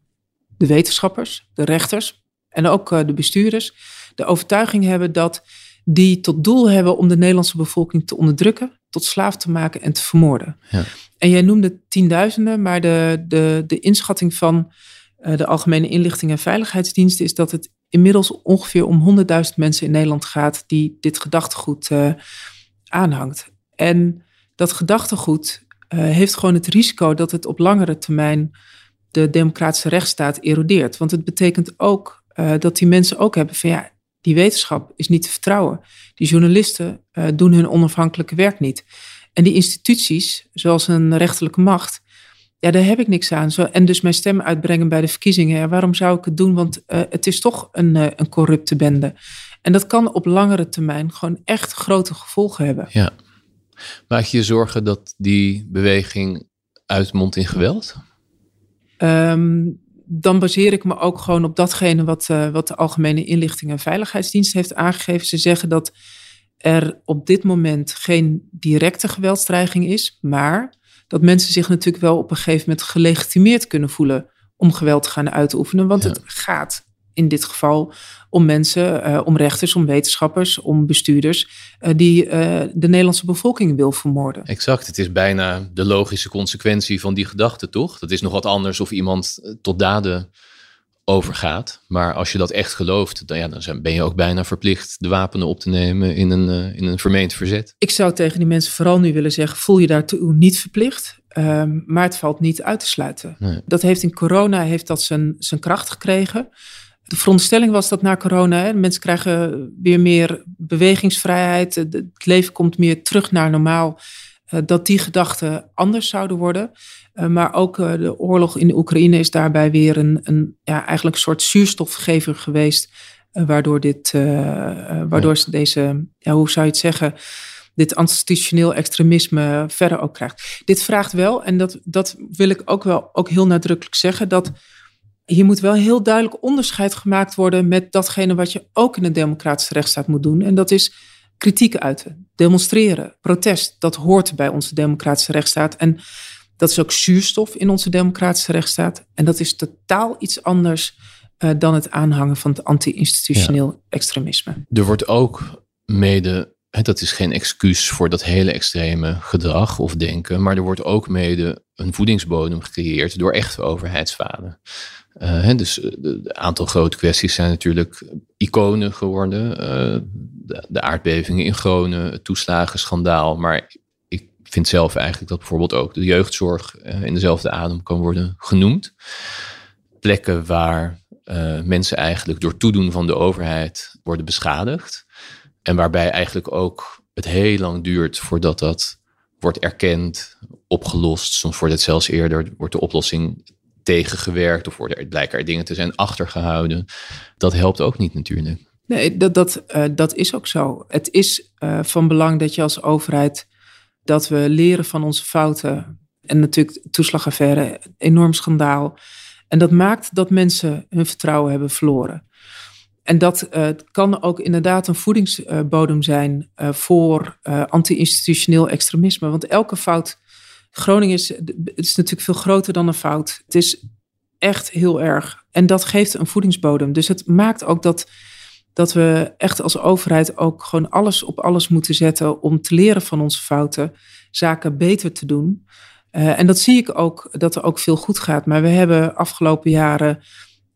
de wetenschappers, de rechters en ook de bestuurders, de overtuiging hebben dat die tot doel hebben om de Nederlandse bevolking te onderdrukken, tot slaaf te maken en te vermoorden. Ja. En jij noemde tienduizenden, maar de, de, de inschatting van uh, de Algemene Inlichting en Veiligheidsdienst is dat het inmiddels ongeveer om 100.000 mensen in Nederland gaat die dit gedachtegoed uh, aanhangt. En dat gedachtegoed uh, heeft gewoon het risico dat het op langere termijn de democratische rechtsstaat erodeert. Want het betekent ook dat die mensen ook hebben van ja, die wetenschap is niet te vertrouwen. Die journalisten uh, doen hun onafhankelijke werk niet. En die instituties, zoals een rechterlijke macht, ja, daar heb ik niks aan. Zo, en dus mijn stem uitbrengen bij de verkiezingen. Waarom zou ik het doen? Want uh, het is toch een, een corrupte bende. En dat kan op langere termijn gewoon echt grote gevolgen hebben. Ja. Maak je je zorgen dat die beweging uitmondt in geweld? Um, dan baseer ik me ook gewoon op datgene wat, uh, wat de Algemene Inlichting en Veiligheidsdienst heeft aangegeven. Ze zeggen dat er op dit moment geen directe geweldsdreiging is, maar dat mensen zich natuurlijk wel op een gegeven moment gelegitimeerd kunnen voelen om geweld te gaan uitoefenen. Want ja. het gaat in dit geval om mensen, uh, om rechters, om wetenschappers, om bestuurders uh, die uh, de Nederlandse bevolking wil vermoorden. Exact, het is bijna de logische consequentie van die gedachte, toch? Dat is nog wat anders of iemand tot daden overgaat. Maar als je dat echt gelooft, dan, ja, dan ben je ook bijna verplicht de wapenen op te nemen in een, in een vermeend verzet. Ik zou tegen die mensen vooral nu willen zeggen, voel je daartoe niet verplicht. Um, maar het valt niet uit te sluiten. Nee. Dat heeft in corona heeft dat zijn, zijn kracht gekregen. De veronderstelling was dat na corona, hè, mensen krijgen weer meer bewegingsvrijheid, het leven komt meer terug naar normaal, uh, dat die gedachten anders zouden worden. Uh, maar ook uh, de oorlog in de Oekraïne is daarbij weer een, een ja, eigenlijk een soort zuurstofgever geweest, waardoor, dit, waardoor ja. deze, ja, hoe zou je het zeggen, dit institutioneel extremisme verder ook krijgt. Dit vraagt wel, en dat, dat wil ik ook wel ook heel nadrukkelijk zeggen, dat hier moet wel heel duidelijk onderscheid gemaakt worden met datgene wat je ook in een democratische rechtsstaat moet doen. En dat is kritiek uiten, demonstreren, protest. Dat hoort bij onze democratische rechtsstaat. En dat is ook zuurstof in onze democratische rechtsstaat. En dat is totaal iets anders uh, dan het aanhangen van het anti-institutioneel ja. extremisme. Er wordt ook mede dat is geen excuus voor dat hele extreme gedrag of denken, maar er wordt ook mede een voedingsbodem gecreëerd door echte overheidsvaden. Uh, hè, dus een aantal grote kwesties zijn natuurlijk iconen geworden. Uh, de, aardbevingen in Groningen, het toeslagenschandaal. Maar ik vind zelf eigenlijk dat bijvoorbeeld ook de jeugdzorg in dezelfde adem kan worden genoemd. Plekken waar mensen eigenlijk door toedoen van de overheid worden beschadigd. En waarbij eigenlijk ook het heel lang duurt voordat dat wordt erkend, opgelost. Soms wordt het zelfs eerder, wordt de oplossing tegengewerkt of worden er blijkbaar dingen te zijn achtergehouden. Dat helpt ook niet natuurlijk. Nee, dat, dat, uh, dat is ook zo. Het is uh, van belang dat je als overheid dat we leren van onze fouten. En natuurlijk toeslagaffaire, enorm schandaal. En dat maakt dat mensen hun vertrouwen hebben verloren. En dat uh, kan ook inderdaad een voedingsbodem zijn uh, voor uh, anti-institutioneel extremisme. Want elke fout. Groningen is, is natuurlijk veel groter dan een fout. Het is echt heel erg. En dat geeft een voedingsbodem. Dus het maakt ook dat, dat we echt als overheid ook gewoon alles op alles moeten zetten om te leren van onze fouten, zaken beter te doen. en dat zie ik ook, dat er ook veel goed gaat. Maar we hebben afgelopen jaren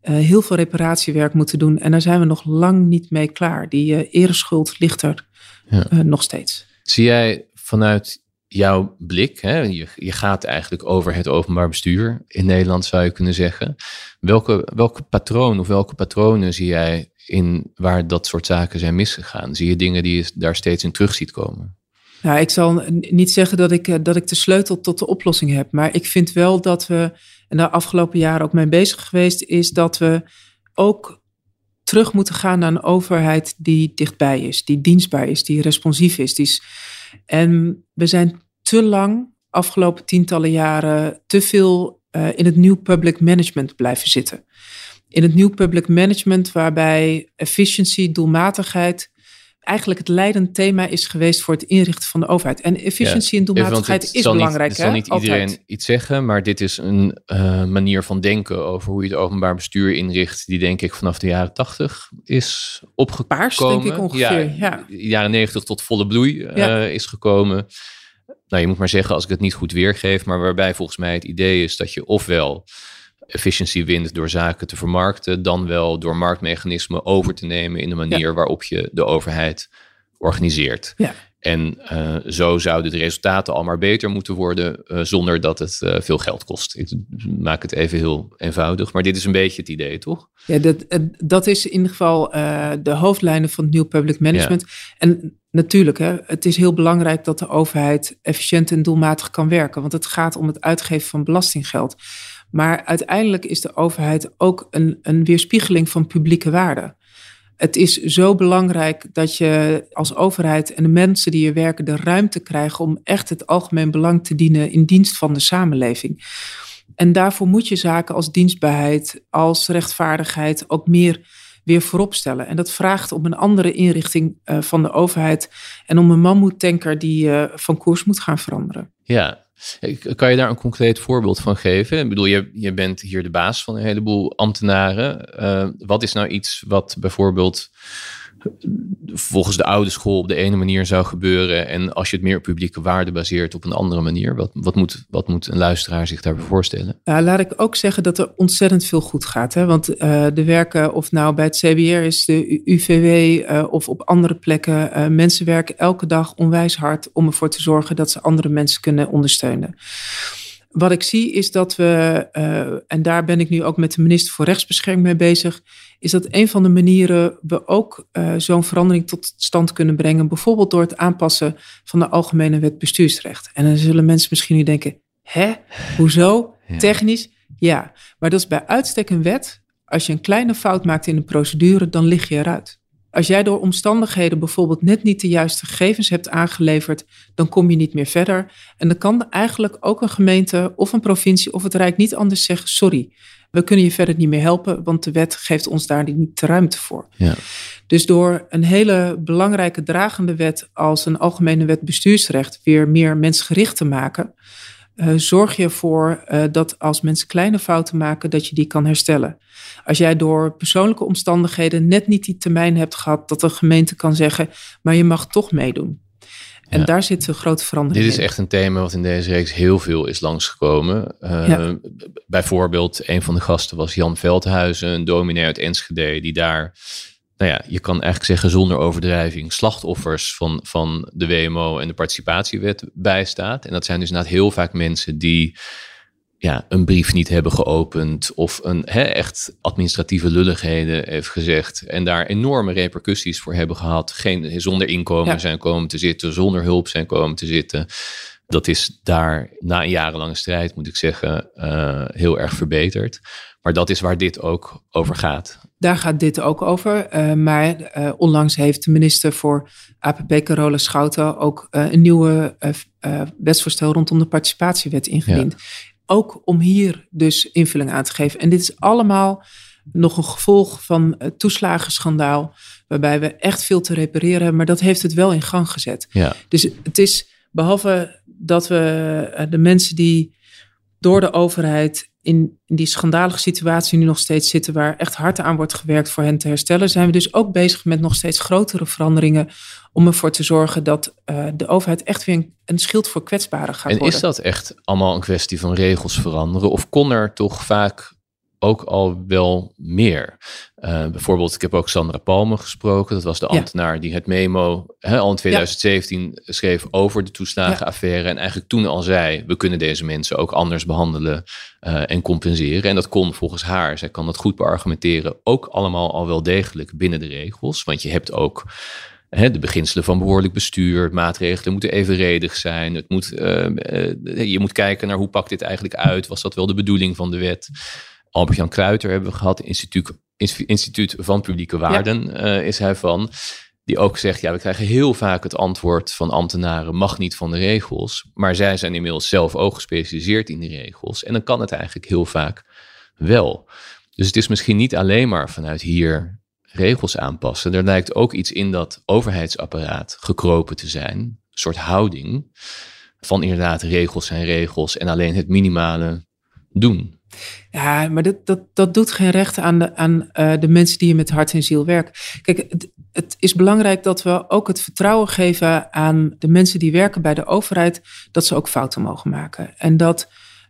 uh, heel veel reparatiewerk moeten doen. En daar zijn we nog lang niet mee klaar. Die uh, ereschuld ligt er ja. uh, nog steeds. Zie jij vanuit jouw blik, hè, je, je gaat eigenlijk over het openbaar bestuur in Nederland, zou je kunnen zeggen. Welke, welke patroon of welke patronen zie jij in waar dat soort zaken zijn misgegaan? Zie je dingen die je daar steeds in terug ziet komen? Nou, ik zal niet zeggen dat ik, dat ik de sleutel tot de oplossing heb. Maar ik vind wel dat we en de afgelopen jaren ook mee bezig geweest, is dat we ook terug moeten gaan naar een overheid die dichtbij is, die dienstbaar is, die responsief is. Die is en we zijn te lang, afgelopen tientallen jaren, te veel uh, in het nieuw public management blijven zitten. In het nieuw public management waarbij efficiëntie, doelmatigheid eigenlijk het leidend thema is geweest voor het inrichten van de overheid. En efficiëntie en doelmatigheid is belangrijk. Het zal niet iedereen iets zeggen, maar dit is een uh, manier van denken over hoe je het openbaar bestuur inricht, die denk ik vanaf de jaren tachtig is opgekomen. Paars, denk ik ongeveer. Ja, ja. jaren negentig tot volle bloei uh, ja. is gekomen. Nou, je moet maar zeggen als ik het niet goed weergeef, maar waarbij volgens mij het idee is dat je ofwel efficiëntie wint door zaken te vermarkten, dan wel door marktmechanismen over te nemen in de manier ja. waarop je de overheid organiseert. Ja. En uh, zo zouden de resultaten al maar beter moeten worden uh, zonder dat het uh, veel geld kost. Ik maak het even heel eenvoudig, maar dit is een beetje het idee, toch? Ja, dat, dat is in ieder geval de hoofdlijnen van het nieuw public management. Ja. En natuurlijk, hè, het is heel belangrijk dat de overheid efficiënt en doelmatig kan werken, want het gaat om het uitgeven van belastinggeld. Maar uiteindelijk is de overheid ook een, een weerspiegeling van publieke waarden. Het is zo belangrijk dat je als overheid en de mensen die er werken de ruimte krijgen om echt het algemeen belang te dienen in dienst van de samenleving. En daarvoor moet je zaken als dienstbaarheid, als rechtvaardigheid ook meer weer voorop stellen. En dat vraagt om een andere inrichting uh, van de overheid en om een mammoetanker die uh, van koers moet gaan veranderen. Ja, kan je daar een concreet voorbeeld van geven? Ik bedoel, je, je bent hier de baas van een heleboel ambtenaren. Uh, wat is nou iets wat bijvoorbeeld volgens de oude school op de ene manier zou gebeuren. En als je het meer op publieke waarde baseert op een andere manier. Wat, wat, moet, wat moet een luisteraar zich daarbij voorstellen? Laat ik ook zeggen dat er ontzettend veel goed gaat. Hè? Want uh, de werken, of nou bij het CBR is, de UVW uh, of op andere plekken. Uh, mensen werken elke dag onwijs hard om ervoor te zorgen dat ze andere mensen kunnen ondersteunen. Wat ik zie is dat we, uh, en daar ben ik nu ook met de minister voor Rechtsbescherming mee bezig, is dat een van de manieren we ook uh, zo'n verandering tot stand kunnen brengen, bijvoorbeeld door het aanpassen van de Algemene Wet Bestuursrecht. En dan zullen mensen misschien nu denken, hè, hoezo? Ja. Technisch? Ja, maar dat is bij uitstek een wet. Als je een kleine fout maakt in de procedure, dan lig je eruit. Als jij door omstandigheden bijvoorbeeld net niet de juiste gegevens hebt aangeleverd, dan kom je niet meer verder. En dan kan eigenlijk ook een gemeente of een provincie of het Rijk niet anders zeggen: sorry, we kunnen je verder niet meer helpen, want de wet geeft ons daar niet de ruimte voor. Ja. Dus door een hele belangrijke dragende wet als een algemene wet bestuursrecht weer meer mensgericht te maken, uh, zorg je ervoor uh, dat als mensen kleine fouten maken, dat je die kan herstellen. Als jij door persoonlijke omstandigheden net niet die termijn hebt gehad, dat de gemeente kan zeggen, maar je mag toch meedoen. En ja. daar zit een grote verandering Dit is in. echt een thema wat in deze reeks heel veel is langsgekomen. Uh, ja. Bijvoorbeeld, een van de gasten was Jan Veldhuizen, een dominee uit Enschede, die daar nou ja, je kan eigenlijk zeggen zonder overdrijving, slachtoffers van, van de WMO en de participatiewet bijstaat. En dat zijn dus inderdaad heel vaak mensen die ja, een brief niet hebben geopend of een hè, echt administratieve lulligheden heeft gezegd en daar enorme repercussies voor hebben gehad, geen, zonder inkomen zijn komen te zitten, zonder hulp zijn komen te zitten. Dat is daar na een jarenlange strijd, moet ik zeggen, uh, heel erg verbeterd. Maar dat is waar dit ook over gaat. Daar gaat dit ook over. Uh, maar uh, onlangs heeft de minister voor APP, Carola Schouten, ook een nieuwe wetsvoorstel rondom de participatiewet ingediend. Ja. Ook om hier dus invulling aan te geven. En dit is allemaal nog een gevolg van het toeslagenschandaal, waarbij we echt veel te repareren hebben, maar dat heeft het wel in gang gezet. Ja. Dus het is, behalve dat we de mensen die door de overheid in, in die schandalige situatie nu nog steeds zitten, waar echt hard aan wordt gewerkt voor hen te herstellen, zijn we dus ook bezig met nog steeds grotere veranderingen om ervoor te zorgen dat uh, de overheid echt weer een, een, schild voor kwetsbaren gaat en worden. En is dat echt allemaal een kwestie van regels veranderen? Of kon er toch vaak ook al wel meer. Uh, bijvoorbeeld, ik heb ook Sandra Palme gesproken. Dat was de ambtenaar die het memo hè, al in 2017 ja. schreef over de toeslagenaffaire. En eigenlijk toen al zei, we kunnen deze mensen ook anders behandelen uh, en compenseren. En dat kon volgens haar, zij kan dat goed beargumenteren, ook allemaal al wel degelijk binnen de regels. Want je hebt ook de beginselen van behoorlijk bestuur, maatregelen moeten evenredig zijn. Het moet, uh, je moet kijken naar hoe pakt dit eigenlijk uit? Was dat wel de bedoeling van de wet? Albert-Jan Kruiter hebben we gehad, instituut, instituut van Publieke Waarden ja. uh, is hij van. Die ook zegt, ja, we krijgen heel vaak het antwoord van ambtenaren, mag niet van de regels. Maar zij zijn inmiddels zelf ook gespecialiseerd in die regels. En dan kan het eigenlijk heel vaak wel. Dus het is misschien niet alleen maar vanuit hier regels aanpassen. Er lijkt ook iets in dat overheidsapparaat gekropen te zijn. Een soort houding van inderdaad regels zijn regels en alleen het minimale doen. Ja, maar dat, dat, dat doet geen recht aan, de, aan uh, de mensen die hier met hart en ziel werken. Kijk, het, is belangrijk dat we ook het vertrouwen geven aan de mensen die werken bij de overheid, dat ze ook fouten mogen maken. En, dat,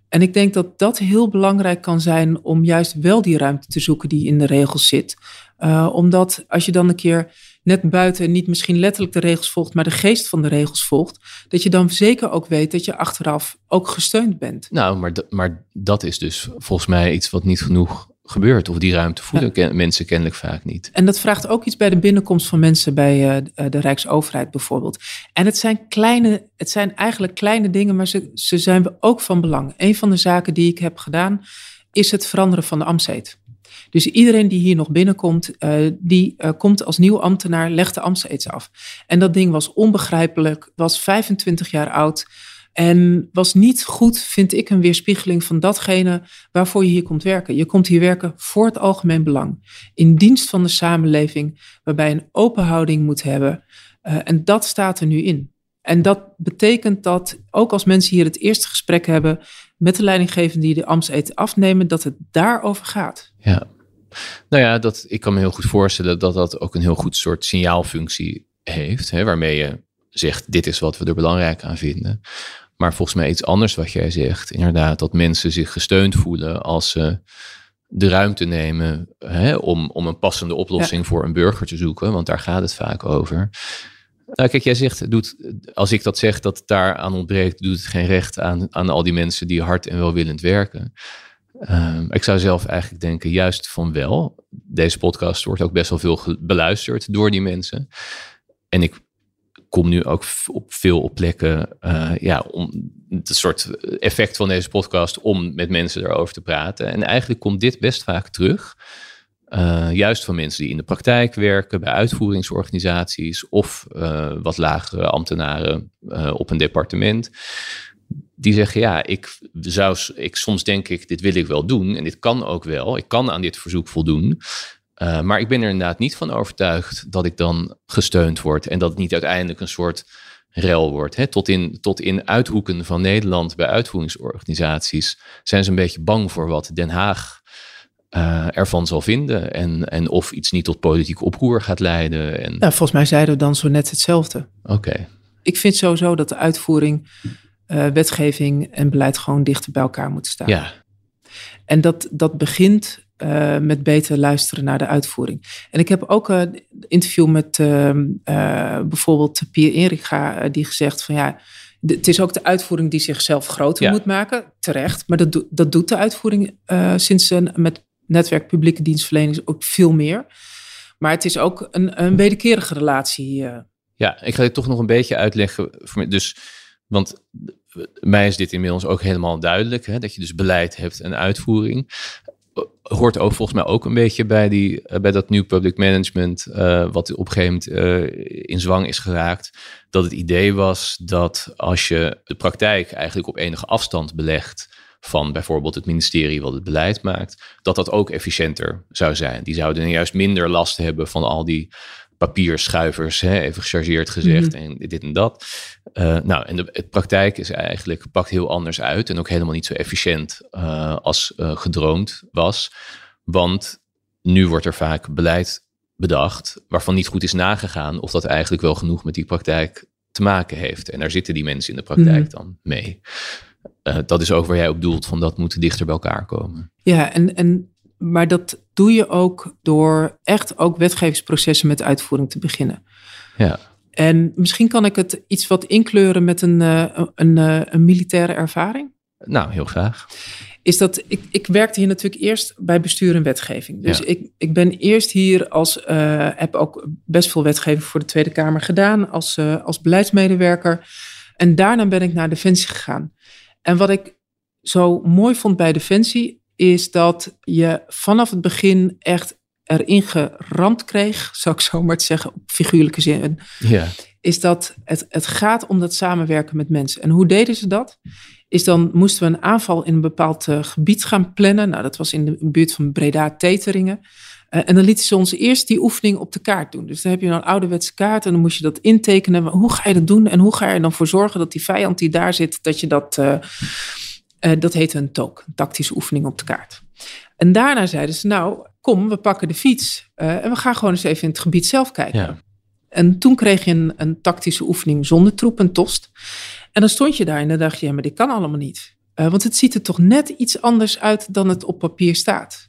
en ik denk dat dat heel belangrijk kan zijn om juist wel die ruimte te zoeken die in de regels zit. Uh, omdat als je dan een keer net buiten niet misschien letterlijk de regels volgt, maar de geest van de regels volgt, dat je dan zeker ook weet dat je achteraf ook gesteund bent. Nou, maar, maar dat is dus volgens mij iets wat niet genoeg gebeurt. Of die ruimte voelen ja. mensen kennelijk vaak niet. En dat vraagt ook iets bij de binnenkomst van mensen bij uh, de Rijksoverheid bijvoorbeeld. En het zijn kleine, het zijn eigenlijk kleine dingen, maar ze, ze zijn ook van belang. Een van de zaken die ik heb gedaan, is het veranderen van de ambtseed. Dus iedereen die hier nog binnenkomt, uh, die uh, komt als nieuw ambtenaar, legt de ambtseeds af. En dat ding was onbegrijpelijk, was 25 jaar oud. En was niet goed, vind ik, een weerspiegeling van datgene waarvoor je hier komt werken. Je komt hier werken voor het algemeen belang. In dienst van de samenleving, waarbij je een open houding moet hebben. Uh, en dat staat er nu in. En dat betekent dat ook als mensen hier het eerste gesprek hebben met de leidinggevende die de ambtseed afnemen, dat het daarover gaat. Ja, nou ja, dat, ik kan me heel goed voorstellen dat dat ook een heel goed soort signaalfunctie heeft, hè, waarmee je zegt, dit is wat we er belangrijk aan vinden. Maar volgens mij iets anders wat jij zegt, inderdaad, dat mensen zich gesteund voelen als ze de ruimte nemen hè, om, om een passende oplossing ja. voor een burger te zoeken, want daar gaat het vaak over. Nou, kijk, jij zegt, doet, als ik dat zeg dat het daar aan ontbreekt, doet het geen recht aan, aan al die mensen die hard en welwillend werken. Uh, ik zou zelf eigenlijk denken, juist van wel. Deze podcast wordt ook best wel veel beluisterd door die mensen. En ik kom nu ook op veel plekken, uh, ja, om het soort effect van deze podcast om met mensen erover te praten. En eigenlijk komt dit best vaak terug. Uh, juist van mensen die in de praktijk werken, bij uitvoeringsorganisaties of uh, wat lagere ambtenaren uh, op een departement. Die zeggen, ja, ik zou, ik, soms denk ik, dit wil ik wel doen en dit kan ook wel. Ik kan aan dit verzoek voldoen. maar ik ben er inderdaad niet van overtuigd dat ik dan gesteund word en dat het niet uiteindelijk een soort rel wordt. Hè? Tot, in, tot in uithoeken van Nederland bij uitvoeringsorganisaties zijn ze een beetje bang voor wat Den Haag uh, ervan zal vinden. En, en of iets niet tot politiek oproer gaat leiden. En... Ja, volgens mij zeiden we dan zo net hetzelfde. Oké. Okay. Ik vind sowieso dat de uitvoering, uh, wetgeving en beleid gewoon dichter bij elkaar moeten staan. Ja. En dat, dat begint uh, met beter luisteren naar de uitvoering. En ik heb ook een interview met bijvoorbeeld Pierre Erika, die gezegd van ja, het is ook de uitvoering die zichzelf groter moet maken, terecht. Maar dat, dat doet de uitvoering uh, sinds een, met netwerk publieke dienstverlening ook veel meer. Maar het is ook een, een wederkerige relatie. Ja, ik ga dit toch nog een beetje uitleggen. Dus, want mij is dit inmiddels ook helemaal duidelijk. Hè, dat je dus beleid hebt en uitvoering hoort ook volgens mij ook een beetje bij, die, eh, bij dat nieuw public management, uh, wat op een gegeven moment in zwang is geraakt. Dat het idee was dat als je de praktijk eigenlijk op enige afstand belegt van bijvoorbeeld het ministerie wat het beleid maakt, dat dat ook efficiënter zou zijn. Die zouden juist minder last hebben van al die papierschuivers, hè, even gechargeerd gezegd, mhm. en dit en dat. Uh, nou, en de, praktijk is eigenlijk, pakt heel anders uit en ook helemaal niet zo efficiënt uh, als uh, gedroomd was. Want nu wordt er vaak beleid bedacht waarvan niet goed is nagegaan of dat eigenlijk wel genoeg met die praktijk te maken heeft. En daar zitten die mensen in de praktijk mhm. dan mee. Dat is ook waar jij op doelt, van dat moet dichter bij elkaar komen. Ja, en, en maar dat doe je ook door echt ook wetgevingsprocessen met uitvoering te beginnen. Ja. En misschien kan ik het iets wat inkleuren met een, uh, een, uh, een militaire ervaring. Nou, heel graag. Is dat ik, ik werkte hier natuurlijk eerst bij bestuur en wetgeving. Dus ik, ik ben eerst hier als, heb ook best veel wetgeving voor de Tweede Kamer gedaan als, als beleidsmedewerker. En daarna ben ik naar Defensie gegaan. En wat ik zo mooi vond bij Defensie is dat je vanaf het begin echt erin geramd kreeg, zou ik zo maar zeggen, op figuurlijke zin. Ja. Is dat het, het gaat om dat samenwerken met mensen. En hoe deden ze dat? Is dan moesten we een aanval in een bepaald uh, gebied gaan plannen. Nou, dat was in de buurt van Breda-Teteringen. Uh, en dan lieten ze ons eerst die oefening op de kaart doen. Dus dan heb je een ouderwetse kaart en dan moest je dat intekenen. Hoe ga je dat doen en hoe ga je er dan voor zorgen dat die vijand die daar zit, dat je dat, uh, uh, dat heette een took, een tactische oefening op de kaart. En daarna zeiden ze, nou, kom, we pakken de fiets uh, en we gaan gewoon eens even in het gebied zelf kijken. Ja. En toen kreeg je een, een, tactische oefening zonder troep en tost. En dan stond je daar en dan dacht je, ja, maar dit kan allemaal niet. Uh, want het ziet er toch net iets anders uit dan het op papier staat.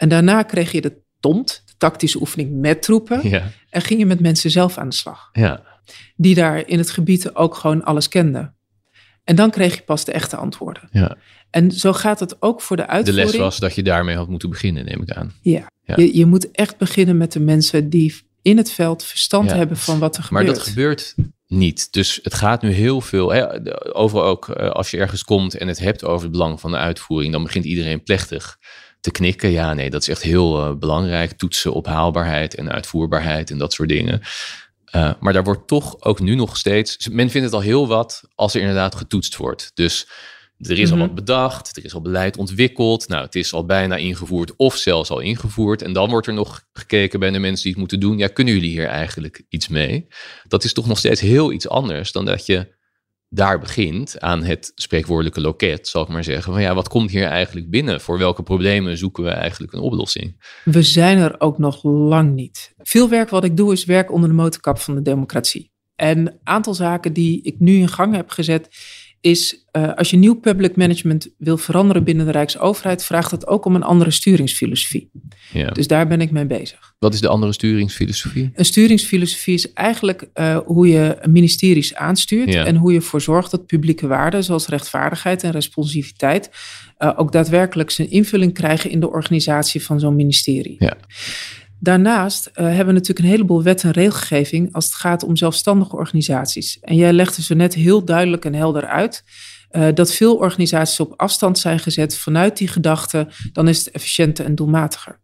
En daarna kreeg je de TOMT, de tactische oefening met troepen. Ja. En ging je met mensen zelf aan de slag. Ja. Die daar in het gebied ook gewoon alles kenden. En dan kreeg je pas de echte antwoorden. Ja. En zo gaat het ook voor de uitvoering. De les was dat je daarmee had moeten beginnen, neem ik aan. Ja, Je, je moet echt beginnen met de mensen die in het veld verstand hebben van wat er gebeurt. Maar dat gebeurt niet. Dus het gaat nu heel veel. Hè, overal ook eh, als je ergens komt en het hebt over het belang van de uitvoering, dan begint iedereen plechtig te knikken. Ja, nee, dat is echt heel uh, belangrijk. Toetsen op haalbaarheid en uitvoerbaarheid en dat soort dingen. Uh, maar daar wordt toch ook nu nog steeds. Men vindt het al heel wat als er inderdaad getoetst wordt. Dus er is al mhm. wat bedacht, er is al beleid ontwikkeld. Nou, het is al bijna ingevoerd of zelfs al ingevoerd. En dan wordt er nog gekeken bij de mensen die het moeten doen. Ja, kunnen jullie hier eigenlijk iets mee? Dat is toch nog steeds heel iets anders dan dat je daar begint aan het spreekwoordelijke loket, zal ik maar zeggen. Van ja, wat komt hier eigenlijk binnen? Voor welke problemen zoeken we eigenlijk een oplossing? We zijn er ook nog lang niet. Veel werk wat ik doe is werk onder de motorkap van de democratie. En een aantal zaken die ik nu in gang heb gezet, is uh, als je nieuw public management wil veranderen binnen de Rijksoverheid, vraagt dat ook om een andere sturingsfilosofie. Ja. Dus daar ben ik mee bezig. Wat is de andere sturingsfilosofie? Een sturingsfilosofie is eigenlijk uh, hoe je ministeries aanstuurt ja. en hoe je ervoor zorgt dat publieke waarden zoals rechtvaardigheid en responsiviteit uh, ook daadwerkelijk zijn invulling krijgen in de organisatie van zo'n ministerie. Ja. Daarnaast uh, hebben we natuurlijk een heleboel wet en regelgeving als het gaat om zelfstandige organisaties. En jij legde zo net heel duidelijk en helder uit uh, dat veel organisaties op afstand zijn gezet vanuit die gedachte, dan is het efficiënter en doelmatiger.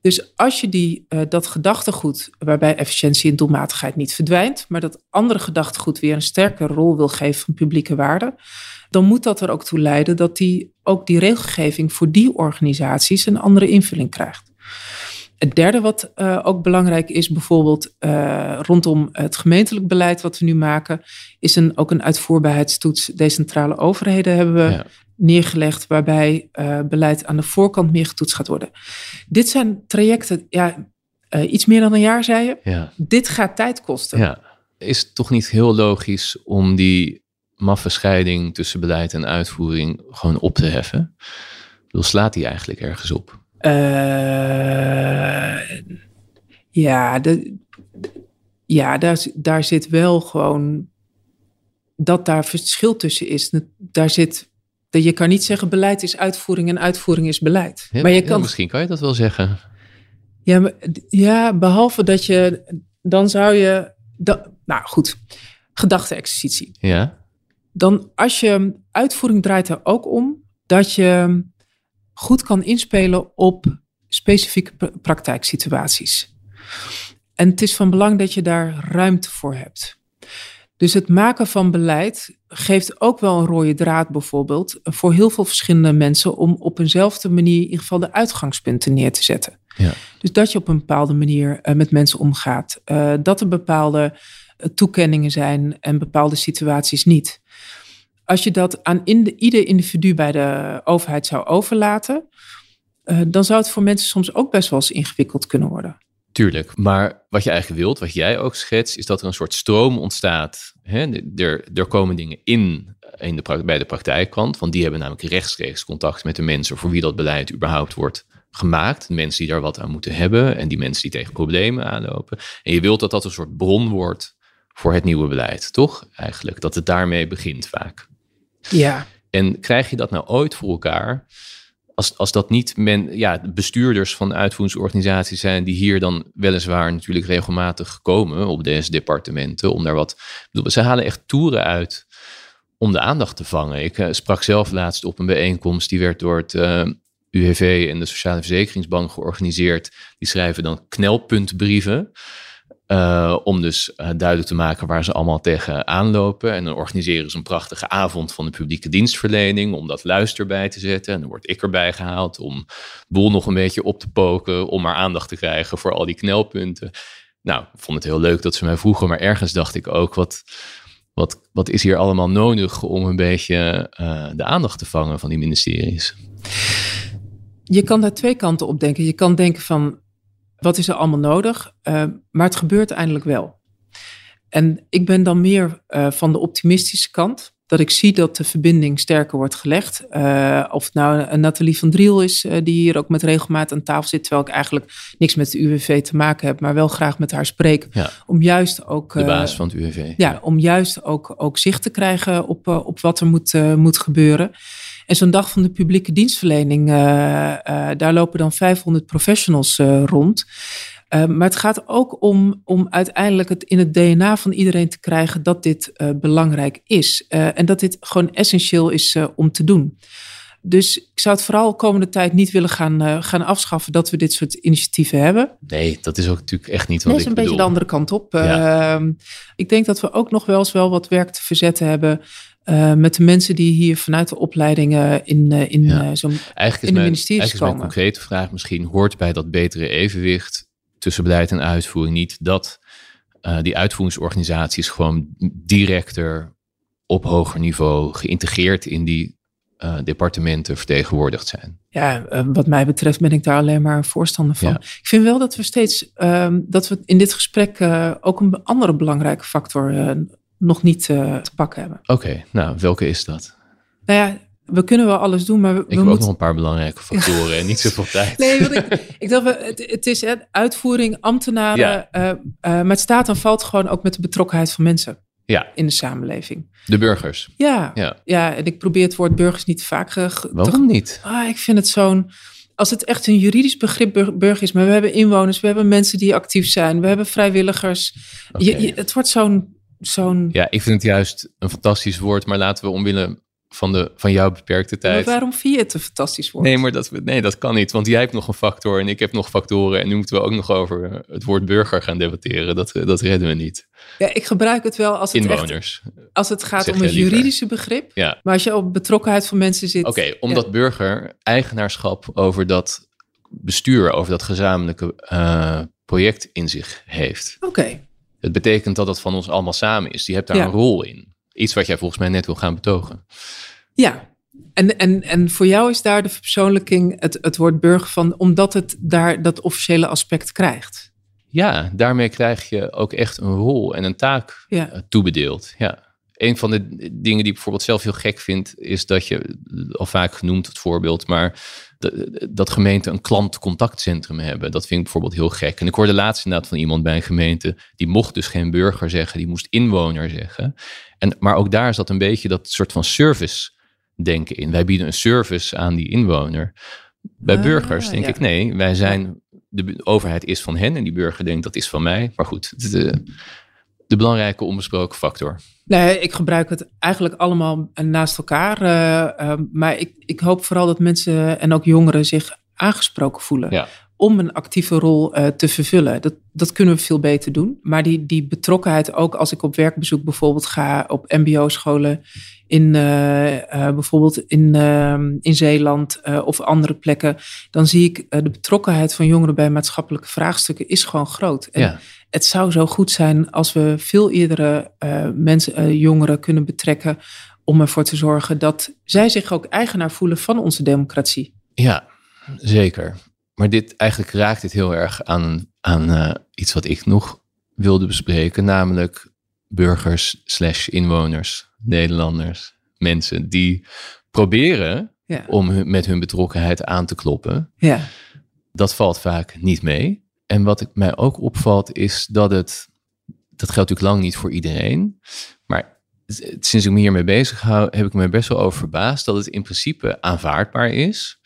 Dus als je die, uh, dat gedachtegoed, waarbij efficiëntie en doelmatigheid niet verdwijnt, maar dat andere gedachtegoed weer een sterkere rol wil geven van publieke waarde, dan moet dat er ook toe leiden dat die, ook die regelgeving voor die organisaties een andere invulling krijgt. Het derde wat uh, ook belangrijk is, bijvoorbeeld uh, rondom het gemeentelijk beleid wat we nu maken, is een, ook een uitvoerbaarheidstoets. Decentrale overheden hebben we ja. neergelegd, waarbij uh, beleid aan de voorkant meer getoetst gaat worden. Dit zijn trajecten, ja, iets meer dan een jaar, zei je. Ja. Dit gaat tijd kosten. Ja. Is het toch niet heel logisch om die maffe scheiding tussen beleid en uitvoering gewoon op te heffen? Hoe slaat die eigenlijk ergens op? Uh, ja, de, ja daar, daar zit wel gewoon. dat daar verschil tussen is. Daar zit, je kan niet zeggen beleid is uitvoering en uitvoering is beleid. Ja, maar je ja, kan, misschien kan je dat wel zeggen. ja, maar- ja, behalve dat je, dan zou je, nou goed, gedachte-exercitie. Ja, Dan als je, uitvoering draait er ook om dat je goed kan inspelen op specifieke pra- praktijksituaties. En het is van belang dat je daar ruimte voor hebt. Dus het maken van beleid geeft ook wel een rode draad bijvoorbeeld voor heel veel verschillende mensen om op eenzelfde manier in ieder geval de uitgangspunten neer te zetten. Ja. Dus dat je op een bepaalde manier eh, met mensen omgaat. Eh, dat er bepaalde eh, toekenningen zijn en bepaalde situaties niet. Als je dat aan in de, ieder individu bij de overheid zou overlaten, eh, dan zou het voor mensen soms ook best wel eens ingewikkeld kunnen worden. tuurlijk. Maar wat je eigenlijk wilt, wat jij ook schetst, is dat er een soort stroom ontstaat. Hè? Er, er komen dingen in, in de, bij de praktijkkant, want die hebben namelijk rechtstreeks contact met de mensen voor wie dat beleid überhaupt wordt gemaakt. Mensen die daar wat aan moeten hebben en die mensen die tegen problemen aanlopen. En je wilt dat dat een soort bron wordt voor het nieuwe beleid, toch? Eigenlijk, dat het daarmee begint vaak. Ja. En krijg je dat nou ooit voor elkaar? Als, als dat niet men, ja, de bestuurders van uitvoeringsorganisaties zijn die hier dan weliswaar natuurlijk regelmatig komen op deze departementen om daar wat. bedoel, Ze halen echt toeren uit om de aandacht te vangen. Ik eh, sprak zelf laatst op een bijeenkomst die werd door het eh, UWV en de Sociale Verzekeringsbank georganiseerd. Die schrijven dan knelpuntbrieven. Eh, om dus eh, duidelijk te maken waar ze allemaal tegen aanlopen. En dan organiseren ze een prachtige avond van de publieke dienstverlening. Om dat luister bij te zetten. En dan word ik erbij gehaald om boel nog een beetje op te poken. Om maar aandacht te krijgen voor al die knelpunten. Nou, ik vond het heel leuk dat ze mij vroegen. Maar ergens dacht ik ook, wat, wat, wat is hier allemaal nodig om een beetje eh, de aandacht te vangen van die ministeries? Je kan daar twee kanten op denken. Je kan denken van, wat is er allemaal nodig? Uh, maar het gebeurt eindelijk wel. En ik ben dan meer uh, van de optimistische kant. Dat ik zie dat de verbinding sterker wordt gelegd. Uh, of het nou Nathalie van Driel is, die hier ook met regelmaat aan tafel zit. Terwijl ik eigenlijk niks met de UWV te maken heb. Maar wel graag met haar spreek. Ja, om juist ook... de baas van het UWV. Ja, om juist ook, ook zicht te krijgen op, op wat er moet, moet gebeuren. En zo'n dag van de publieke dienstverlening, uh, uh, daar lopen dan 500 professionals uh, rond. maar het gaat ook om, om uiteindelijk het in het DNA van iedereen te krijgen dat dit belangrijk is. en dat dit gewoon essentieel is om te doen. Dus ik zou het vooral de komende tijd niet willen gaan, gaan afschaffen dat we dit soort initiatieven hebben. Nee, dat is ook natuurlijk echt niet wat nee, ik is een bedoel. beetje de andere kant op. Ja. Ehm, ik denk dat we ook nog wel eens wel wat werk te verzetten hebben uh, met de mensen die hier vanuit de opleidingen in, uh, in, Ja. uh, zo'n Eigenlijk is, in de mijn, ministeries eigenlijk is mijn concrete vraag misschien, hoort bij dat betere evenwicht tussen beleid en uitvoering niet dat eh, die uitvoeringsorganisaties gewoon directer op hoger niveau geïntegreerd in die eh, departementen vertegenwoordigd zijn? Ja, uh, wat mij betreft ben ik daar alleen maar een voorstander van. Ja. Ik vind wel dat we steeds, um, dat we in dit gesprek uh, ook een andere belangrijke factor nog niet uh, te pakken hebben. Oké, nou, welke is dat? Nou ja, we kunnen wel alles doen, maar we, Ik we heb ook moeten... nog een paar belangrijke factoren en niet zoveel tijd. Nee, want ik, ik dacht, het, het is hè, uitvoering, ambtenaren, Ja. uh, uh, maar het staat en valt gewoon ook met de betrokkenheid van mensen Ja, in de samenleving. de burgers. Ja, Ja. ja en ik probeer het woord burgers niet te vaak te Waarom niet? Ah, ik vind het zo'n. Als het echt een juridisch begrip bur- burger is, maar we hebben inwoners, we hebben mensen die actief zijn, we hebben vrijwilligers. Oké. Je, je- het wordt zo'n. Zo'n Ja, ik vind het juist een fantastisch woord, maar laten we omwille van, de, van jouw beperkte maar tijd. waarom vind je het een fantastisch woord? Nee, maar dat, nee, dat kan niet, want jij hebt nog een factor en ik heb nog factoren. En nu moeten we ook nog over eh, het woord burger gaan debatteren. Dat, eh, dat redden we niet. Ja, ik gebruik het wel als het, echt, Inwoners. als het gaat om liever. juridische begrip. Ja, Maar als je op betrokkenheid van mensen zit. oké. omdat burger eigenaarschap over dat bestuur, over dat gezamenlijke eh, project in zich heeft. Oké. Het betekent dat dat van ons allemaal samen is. Die hebt daar Ja. een rol in. Iets wat jij volgens mij net wil gaan betogen. Ja. En, en, en voor jou is daar de verpersoonlijking het, het woord burger van, omdat het daar dat officiële aspect krijgt. Ja, daarmee krijg je ook echt een rol en een taak Ja. eh, toebedeeld. Ja. Een van de dingen die ik bijvoorbeeld zelf heel gek vind, is dat je, al vaak genoemd het voorbeeld, maar dat gemeenten een klantcontactcentrum hebben. Dat vind ik bijvoorbeeld heel gek. En ik hoorde laatst inderdaad van iemand bij een gemeente, die mocht dus geen burger zeggen, die moest inwoner zeggen. En, maar ook daar zat een beetje dat soort van service denken in. Wij bieden een service aan die inwoner. Bij ah, burgers denk ik nee, wij zijn, de overheid is van hen en die burger denkt dat is van mij. Maar goed, de, de belangrijke onbesproken factor. Nee, ik gebruik het eigenlijk allemaal naast elkaar. Uh, maar ik, ik hoop vooral dat mensen en ook jongeren zich aangesproken voelen. Om een actieve rol uh, te vervullen. Dat, dat kunnen we veel beter doen. Maar die, die betrokkenheid, ook als ik op werkbezoek bijvoorbeeld ga op MBO-scholen in uh, bijvoorbeeld in, ehm, in Zeeland of andere plekken, dan zie ik de betrokkenheid van jongeren bij maatschappelijke vraagstukken is gewoon groot. En ja het zou zo goed zijn als we veel eerdere uh, mensen, uh, jongeren kunnen betrekken om ervoor te zorgen dat zij zich ook eigenaar voelen van onze democratie. Ja, zeker. Maar dit eigenlijk raakt dit heel erg aan, aan uh, iets wat ik nog wilde bespreken, namelijk burgers slash inwoners, Nederlanders, mensen die proberen ja. om met hun betrokkenheid aan te kloppen. Ja. Dat valt vaak niet mee. En wat ik, mij ook opvalt is dat het, dat geldt natuurlijk lang niet voor iedereen, maar sinds ik me hiermee bezig hou, heb ik me best wel over verbaasd dat het in principe aanvaardbaar is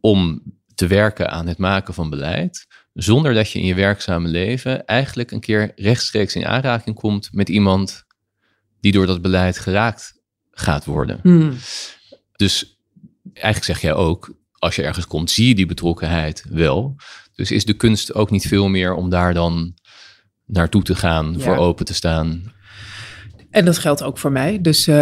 om te werken aan het maken van beleid, zonder dat je in je werkzame leven eigenlijk een keer rechtstreeks in aanraking komt met iemand die door dat beleid geraakt gaat worden. Hmm. Dus eigenlijk zeg jij ook, als je ergens komt, zie je die betrokkenheid wel. Dus is de kunst ook niet veel meer om daar dan naartoe te gaan, voor open te staan? En dat geldt ook voor mij. Dus uh,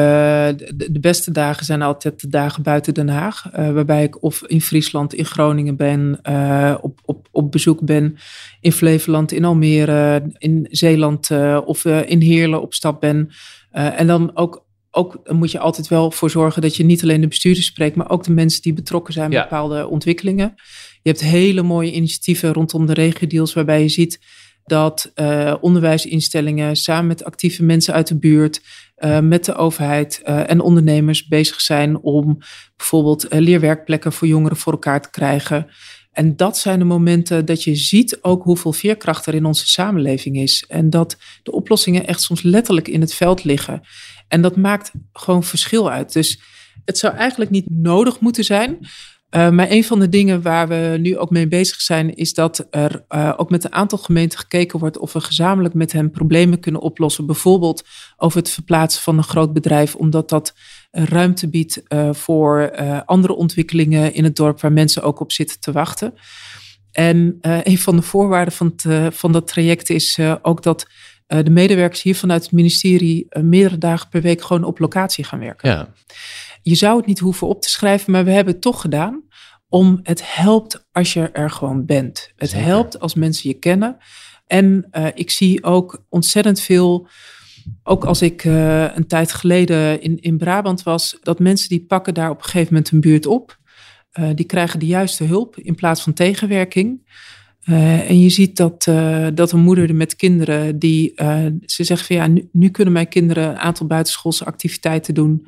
de, beste dagen zijn altijd de dagen buiten Den Haag. Uh, waarbij ik of in Friesland, in Groningen ben, uh, op, op, op bezoek ben. In Flevoland, in Almere, in Zeeland of in Heerlen op stap ben. en dan ook ook moet je altijd wel voor zorgen dat je niet alleen de bestuurders spreekt, maar ook de mensen die betrokken zijn bij bepaalde ontwikkelingen. Je hebt hele mooie initiatieven rondom de regio-deals, waarbij je ziet dat uh, onderwijsinstellingen samen met actieve mensen uit de buurt, uh, met de overheid uh, en ondernemers bezig zijn om bijvoorbeeld leerwerkplekken voor jongeren voor elkaar te krijgen. En dat zijn de momenten dat je ziet ook hoeveel veerkracht er in onze samenleving is. En dat de oplossingen echt soms letterlijk in het veld liggen. En dat maakt gewoon verschil uit. Dus het zou eigenlijk niet nodig moeten zijn. Uh, maar een van de dingen waar we nu ook mee bezig zijn, is dat er uh, ook met een aantal gemeenten gekeken wordt of we gezamenlijk met hen problemen kunnen oplossen. Bijvoorbeeld over het verplaatsen van een groot bedrijf, omdat dat ruimte biedt uh, voor andere ontwikkelingen in het dorp waar mensen ook op zitten te wachten. En een van de voorwaarden van, het, van dat traject is ook dat de medewerkers hier vanuit het ministerie meerdere dagen per week gewoon op locatie gaan werken. Ja. Je zou het niet hoeven op te schrijven, maar we hebben het toch gedaan. Om het helpt als je er gewoon bent. Het helpt als mensen je kennen. En uh, ik zie ook ontzettend veel, ook als ik uh, een tijd geleden in, in Brabant was, dat mensen die pakken daar op een gegeven moment een buurt op. Uh, die krijgen de juiste hulp in plaats van tegenwerking. Uh, en je ziet dat, uh, dat een moeder met kinderen, die ze zegt van ja, nu, nu, kunnen mijn kinderen een aantal buitenschoolse activiteiten doen.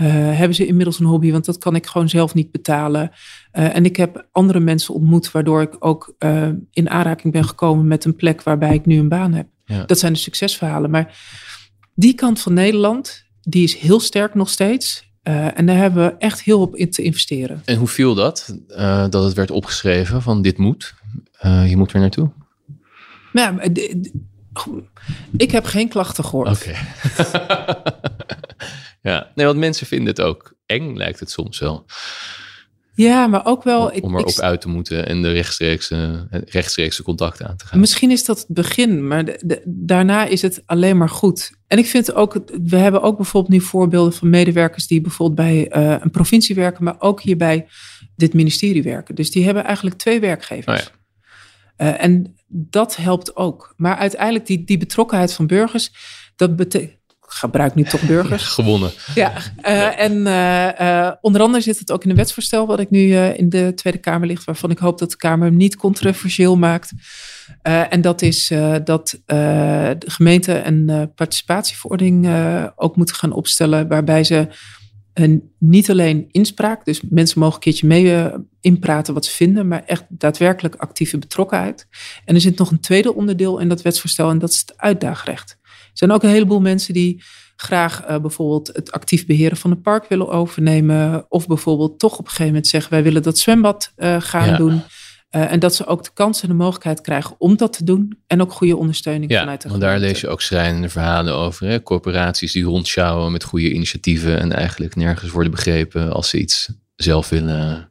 Uh, hebben ze inmiddels een hobby, want dat kan ik gewoon zelf niet betalen. Uh, en ik heb andere mensen ontmoet, waardoor ik ook uh, in aanraking ben gekomen met een plek waarbij ik nu een baan heb. Ja. Dat zijn de succesverhalen. Maar die kant van Nederland, die is heel sterk nog steeds. en daar hebben we echt heel op in te investeren. En hoe viel dat, dat het werd opgeschreven van dit moet? je moet weer naartoe? Ja, ik heb geen klachten gehoord. Oké. Ja, nee, want mensen vinden het ook eng, lijkt het soms wel. Ja, maar ook wel. Om, om erop uit te moeten en de rechtstreekse, rechtstreekse contacten aan te gaan. Misschien is dat het begin, maar de, daarna is het alleen maar goed. En ik vind ook, we hebben ook bijvoorbeeld nu voorbeelden van medewerkers die bijvoorbeeld bij uh, een provincie werken, maar ook hier bij dit ministerie werken. Dus die hebben eigenlijk twee werkgevers. Oh ja. uh, en dat helpt ook. Maar uiteindelijk die, die betrokkenheid van burgers, dat betekent gebruik nu toch burgers. Gewonnen. Ja, uh, en uh, onder andere zit het ook in een wetsvoorstel wat ik nu in de Tweede Kamer ligt, waarvan ik hoop dat de Kamer hem niet controversieel maakt. en dat is dat de gemeente een participatieverordening ook moeten gaan opstellen, waarbij ze En niet alleen inspraak, dus mensen mogen een keertje mee inpraten wat ze vinden, maar echt daadwerkelijk actieve betrokkenheid. En er zit nog een tweede onderdeel in dat wetsvoorstel en dat is het uitdaagrecht. Er zijn ook een heleboel mensen die graag uh, bijvoorbeeld het actief beheren van het park willen overnemen. Of bijvoorbeeld toch op een gegeven moment zeggen wij willen dat zwembad uh, gaan doen. Uh, en dat ze ook de kans en de mogelijkheid krijgen om dat te doen. En ook goede ondersteuning ja, vanuit de want daar lees je ook schrijnende verhalen over. Hè? Corporaties die rondschouwen met goede initiatieven. En eigenlijk nergens worden begrepen als ze iets zelf willen.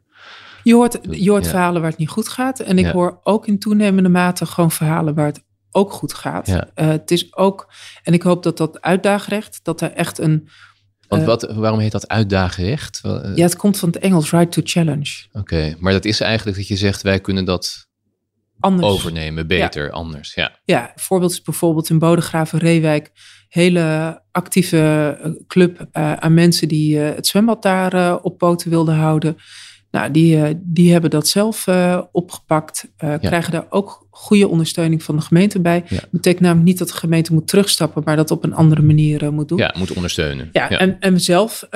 Je hoort, je hoort ja. verhalen waar het niet goed gaat. En ik ja. hoor ook in toenemende mate gewoon verhalen waar het ook goed gaat. Ja. Uh, het is ook, en ik hoop dat dat uitdaagrecht, dat er echt een. Want wat, waarom heet dat uitdaagrecht? Ja, het komt van het Engels, right to challenge. Oké, okay, maar dat is eigenlijk dat je zegt, wij kunnen dat anders. overnemen, beter, ja. anders. Ja. ja, voorbeeld is bijvoorbeeld in Bodegraven, Reewijk, hele actieve club uh, aan mensen die uh, het zwembad daar uh, op poten wilden houden. Nou, die, die hebben dat zelf uh, opgepakt, uh, ja. krijgen daar ook goede ondersteuning van de gemeente bij. Ja. Betekent namelijk niet dat de gemeente moet terugstappen, maar dat op een andere manier uh, moet doen. Ja, moet ondersteunen. Ja, ja. En, en we zelf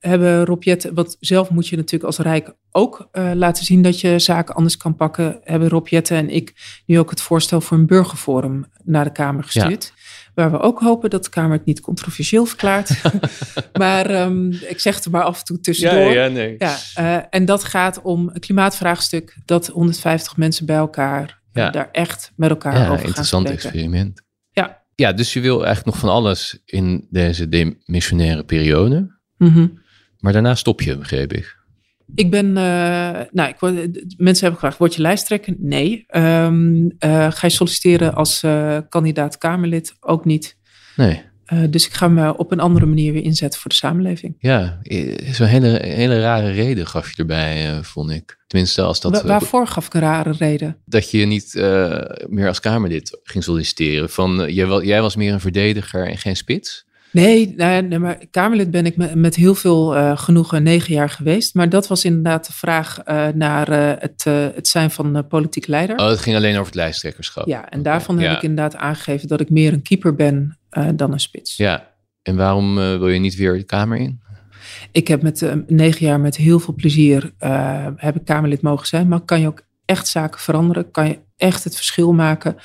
hebben Robjet, want zelf moet je natuurlijk als Rijk ook laten zien dat je zaken anders kan pakken. Hebben Robjette en ik nu ook het voorstel voor een burgerforum naar de Kamer gestuurd. Waar we ook hopen dat de Kamer het niet controversieel verklaart. maar um, ik zeg het er maar af en toe tussendoor. Ja, ja, nee. ja uh, en dat gaat om een klimaatvraagstuk. Dat 150 mensen bij elkaar ja. daar echt met elkaar ja, over gaan interessant spreken. experiment. Ja. ja, dus je wil eigenlijk nog van alles in deze demissionaire periode. Mm -hmm. Maar daarna stop je, begreep ik. Ik ben, uh, nou, ik word, mensen hebben gevraagd, word je lijsttrekker? Nee. Um, uh, ga je solliciteren als uh, kandidaat Kamerlid? Ook niet. Nee. dus ik ga me op een andere manier weer inzetten voor de samenleving. Ja, zo'n hele, hele rare reden gaf je erbij, vond ik. Tenminste, als dat... Wa waarvoor gaf ik een rare reden? Dat je niet meer als Kamerlid ging solliciteren. Van, jij, jij was meer een verdediger en geen spits? Nee, nee, nee, maar Kamerlid ben ik met, met heel veel uh, genoegen negen jaar geweest. Maar dat was inderdaad de vraag uh, naar uh, het, het zijn van politiek leider. Oh, het ging alleen over het lijsttrekkerschap. Ja, en daarvan heb ik inderdaad aangegeven dat ik meer een keeper ben dan een spits. Ja, en waarom wil je niet weer de Kamer in? Ik heb met negen jaar met heel veel plezier heb ik Kamerlid mogen zijn. Maar kan je ook echt zaken veranderen? Kan je echt het verschil maken?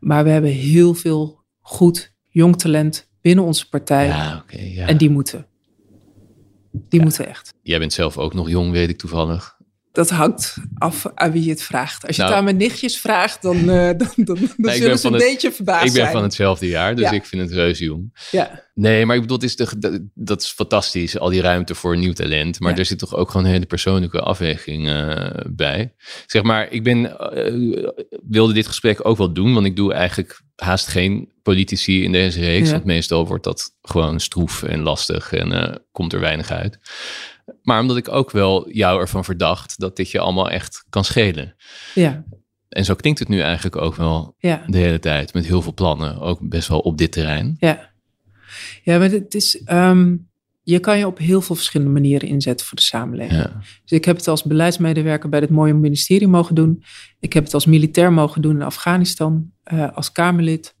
Maar we hebben heel veel goed, jong talent binnen onze partij. Ja, okay, ja. En die moeten. Die ja. moeten echt. Jij bent zelf ook nog jong, weet ik toevallig. Dat hangt af aan wie je het vraagt. Als je nou, het aan mijn nichtjes vraagt, dan, uh, dan, dan, dan nee, zullen ze een het, beetje verbaasd Ik ben zijn. van hetzelfde jaar, dus ja. ik vind het reuze jong. Ja. Nee, maar ik bedoel, is de, dat is fantastisch, al die ruimte voor nieuw talent. Maar ja. er zit toch ook gewoon een hele persoonlijke afweging uh, bij. Zeg maar, ik ben, uh, wilde dit gesprek ook wel doen, want ik doe eigenlijk haast geen politici in deze reeks. Ja. Want meestal wordt dat gewoon stroef en lastig en komt er weinig uit. Maar omdat ik ook wel jou ervan verdacht dat dit je allemaal echt kan schelen. Ja. En zo klinkt het nu eigenlijk ook wel ja. de hele tijd. Met heel veel plannen, ook best wel op dit terrein. Ja, ja maar het is... Um, je kan je op heel veel verschillende manieren inzetten voor de samenleving. Ja. Dus ik heb het als beleidsmedewerker bij het mooie ministerie mogen doen. Ik heb het als militair mogen doen in Afghanistan. Uh, als Kamerlid.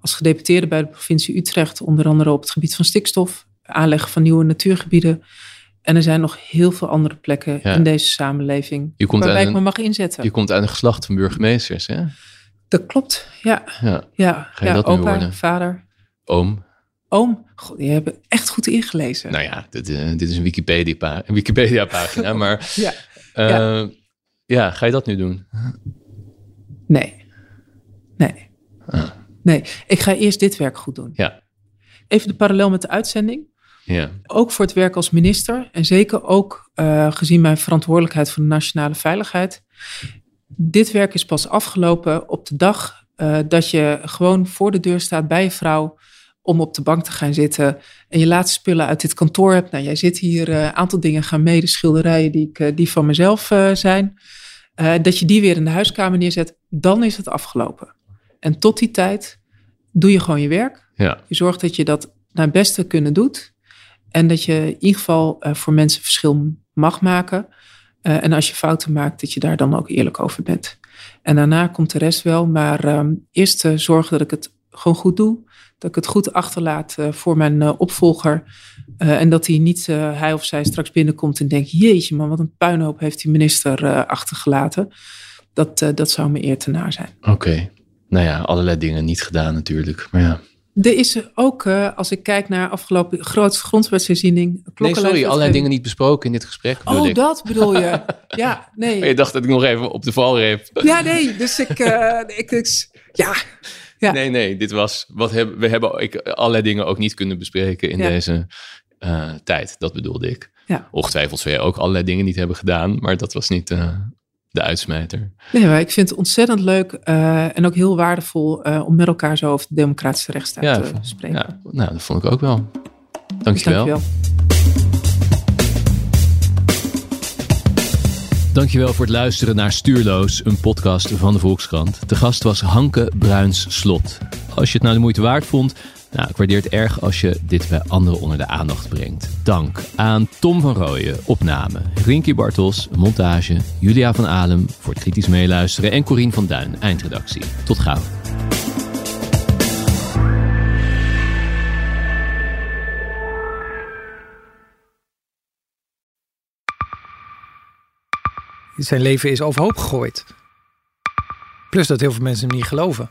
Als gedeputeerde bij de provincie Utrecht. Onder andere op het gebied van stikstof. Aanleggen van nieuwe natuurgebieden. En er zijn nog heel veel andere plekken Ja. in deze samenleving. Je komt waarbij ik me mag inzetten. Je komt uit een geslacht van burgemeesters, hè? Dat klopt, ja. Ja. ja. Ga je ja dat nu opa, worden? vader, Oom. oom. God, die hebben echt goed ingelezen. Nou ja, dit, eh, dit is een Wikipedia-pa- een Wikipedia-pagina, maar... Ja. eh, Ja. ja, ga je dat nu doen? Nee. Nee. Ah. Nee, ik ga eerst dit werk goed doen. Ja. Even de parallel met de uitzending. Ja. Ook voor het werk als minister en zeker ook eh, gezien mijn verantwoordelijkheid voor de nationale veiligheid. Dit werk is pas afgelopen op de dag eh, dat je gewoon voor de deur staat bij je vrouw om op de bank te gaan zitten en je laatste spullen uit dit kantoor hebt. Nou, jij zit hier, een aantal dingen gaan mee, de schilderijen die, ik, eh, die van mezelf eh, zijn. Eh, dat je die weer in de huiskamer neerzet, dan is het afgelopen. En tot die tijd doe je gewoon je werk. Ja. Je zorgt dat je dat naar het beste kunnen doet. En dat je in ieder geval eh, voor mensen verschil mag maken. Eh, en als je fouten maakt, dat je daar dan ook eerlijk over bent. En daarna komt de rest wel. Maar ehm, eerst eh, zorgen dat ik het gewoon goed doe. Dat ik het goed achterlaat voor mijn opvolger. en dat hij niet, hij of zij straks binnenkomt en denkt: Jeetje, man, wat een puinhoop heeft die minister achtergelaten. Dat, dat zou me eer te naar zijn. Oké. Nou ja, allerlei dingen niet gedaan natuurlijk. Maar ja. Er is ook, uh, als ik kijk naar afgelopen grootste grondwetsherziening. Nee, sorry, allerlei dingen niet besproken in dit gesprek. Oh, dat bedoel je? ja, nee. Maar je dacht dat ik nog even op de valreep. Ja, nee, dus ik, uh, ik, ik, ja. ja. Nee, nee, dit was, wat hebben, we hebben ik, allerlei dingen ook niet kunnen bespreken in deze uh, tijd. Dat bedoelde ik. Ja. Ongetwijfeld zou jij ook allerlei dingen niet hebben gedaan, maar dat was niet de uitsmijter. Nee, maar ik vind het ontzettend leuk uh, en ook heel waardevol uh, om met elkaar zo over de democratische rechtsstaat ja, te spreken. Ja, nou, dat vond ik ook wel. Dankjewel. Dankjewel. Dankjewel voor het luisteren naar Stuurloos, een podcast van de Volkskrant. De gast was Hanke Bruins Slot. Als je het nou de moeite waard vond, nou, ik waardeer het erg als je dit bij anderen onder de aandacht brengt. Dank aan Tom van Rooyen, opname, Rinky Bartels, montage, Julia van Alem voor het kritisch meeluisteren en Corien van Duin, eindredactie. Tot gauw. Zijn leven is overhoop gegooid. Plus dat heel veel mensen hem niet geloven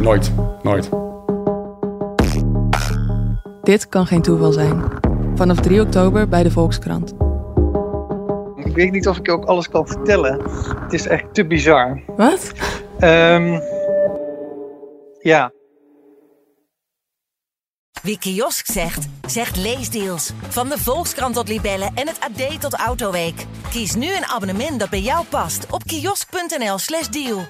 Nooit, nooit. Dit kan geen toeval zijn. Vanaf 3 oktober bij de Volkskrant. Ik weet niet of ik je ook alles kan vertellen. Het is echt te bizar. Wat? Um, ja. Wie kiosk zegt, zegt leesdeals. Van de Volkskrant tot Libellen en het AD tot Autoweek. Kies nu een abonnement dat bij jou past op kiosk.nl/slash deal.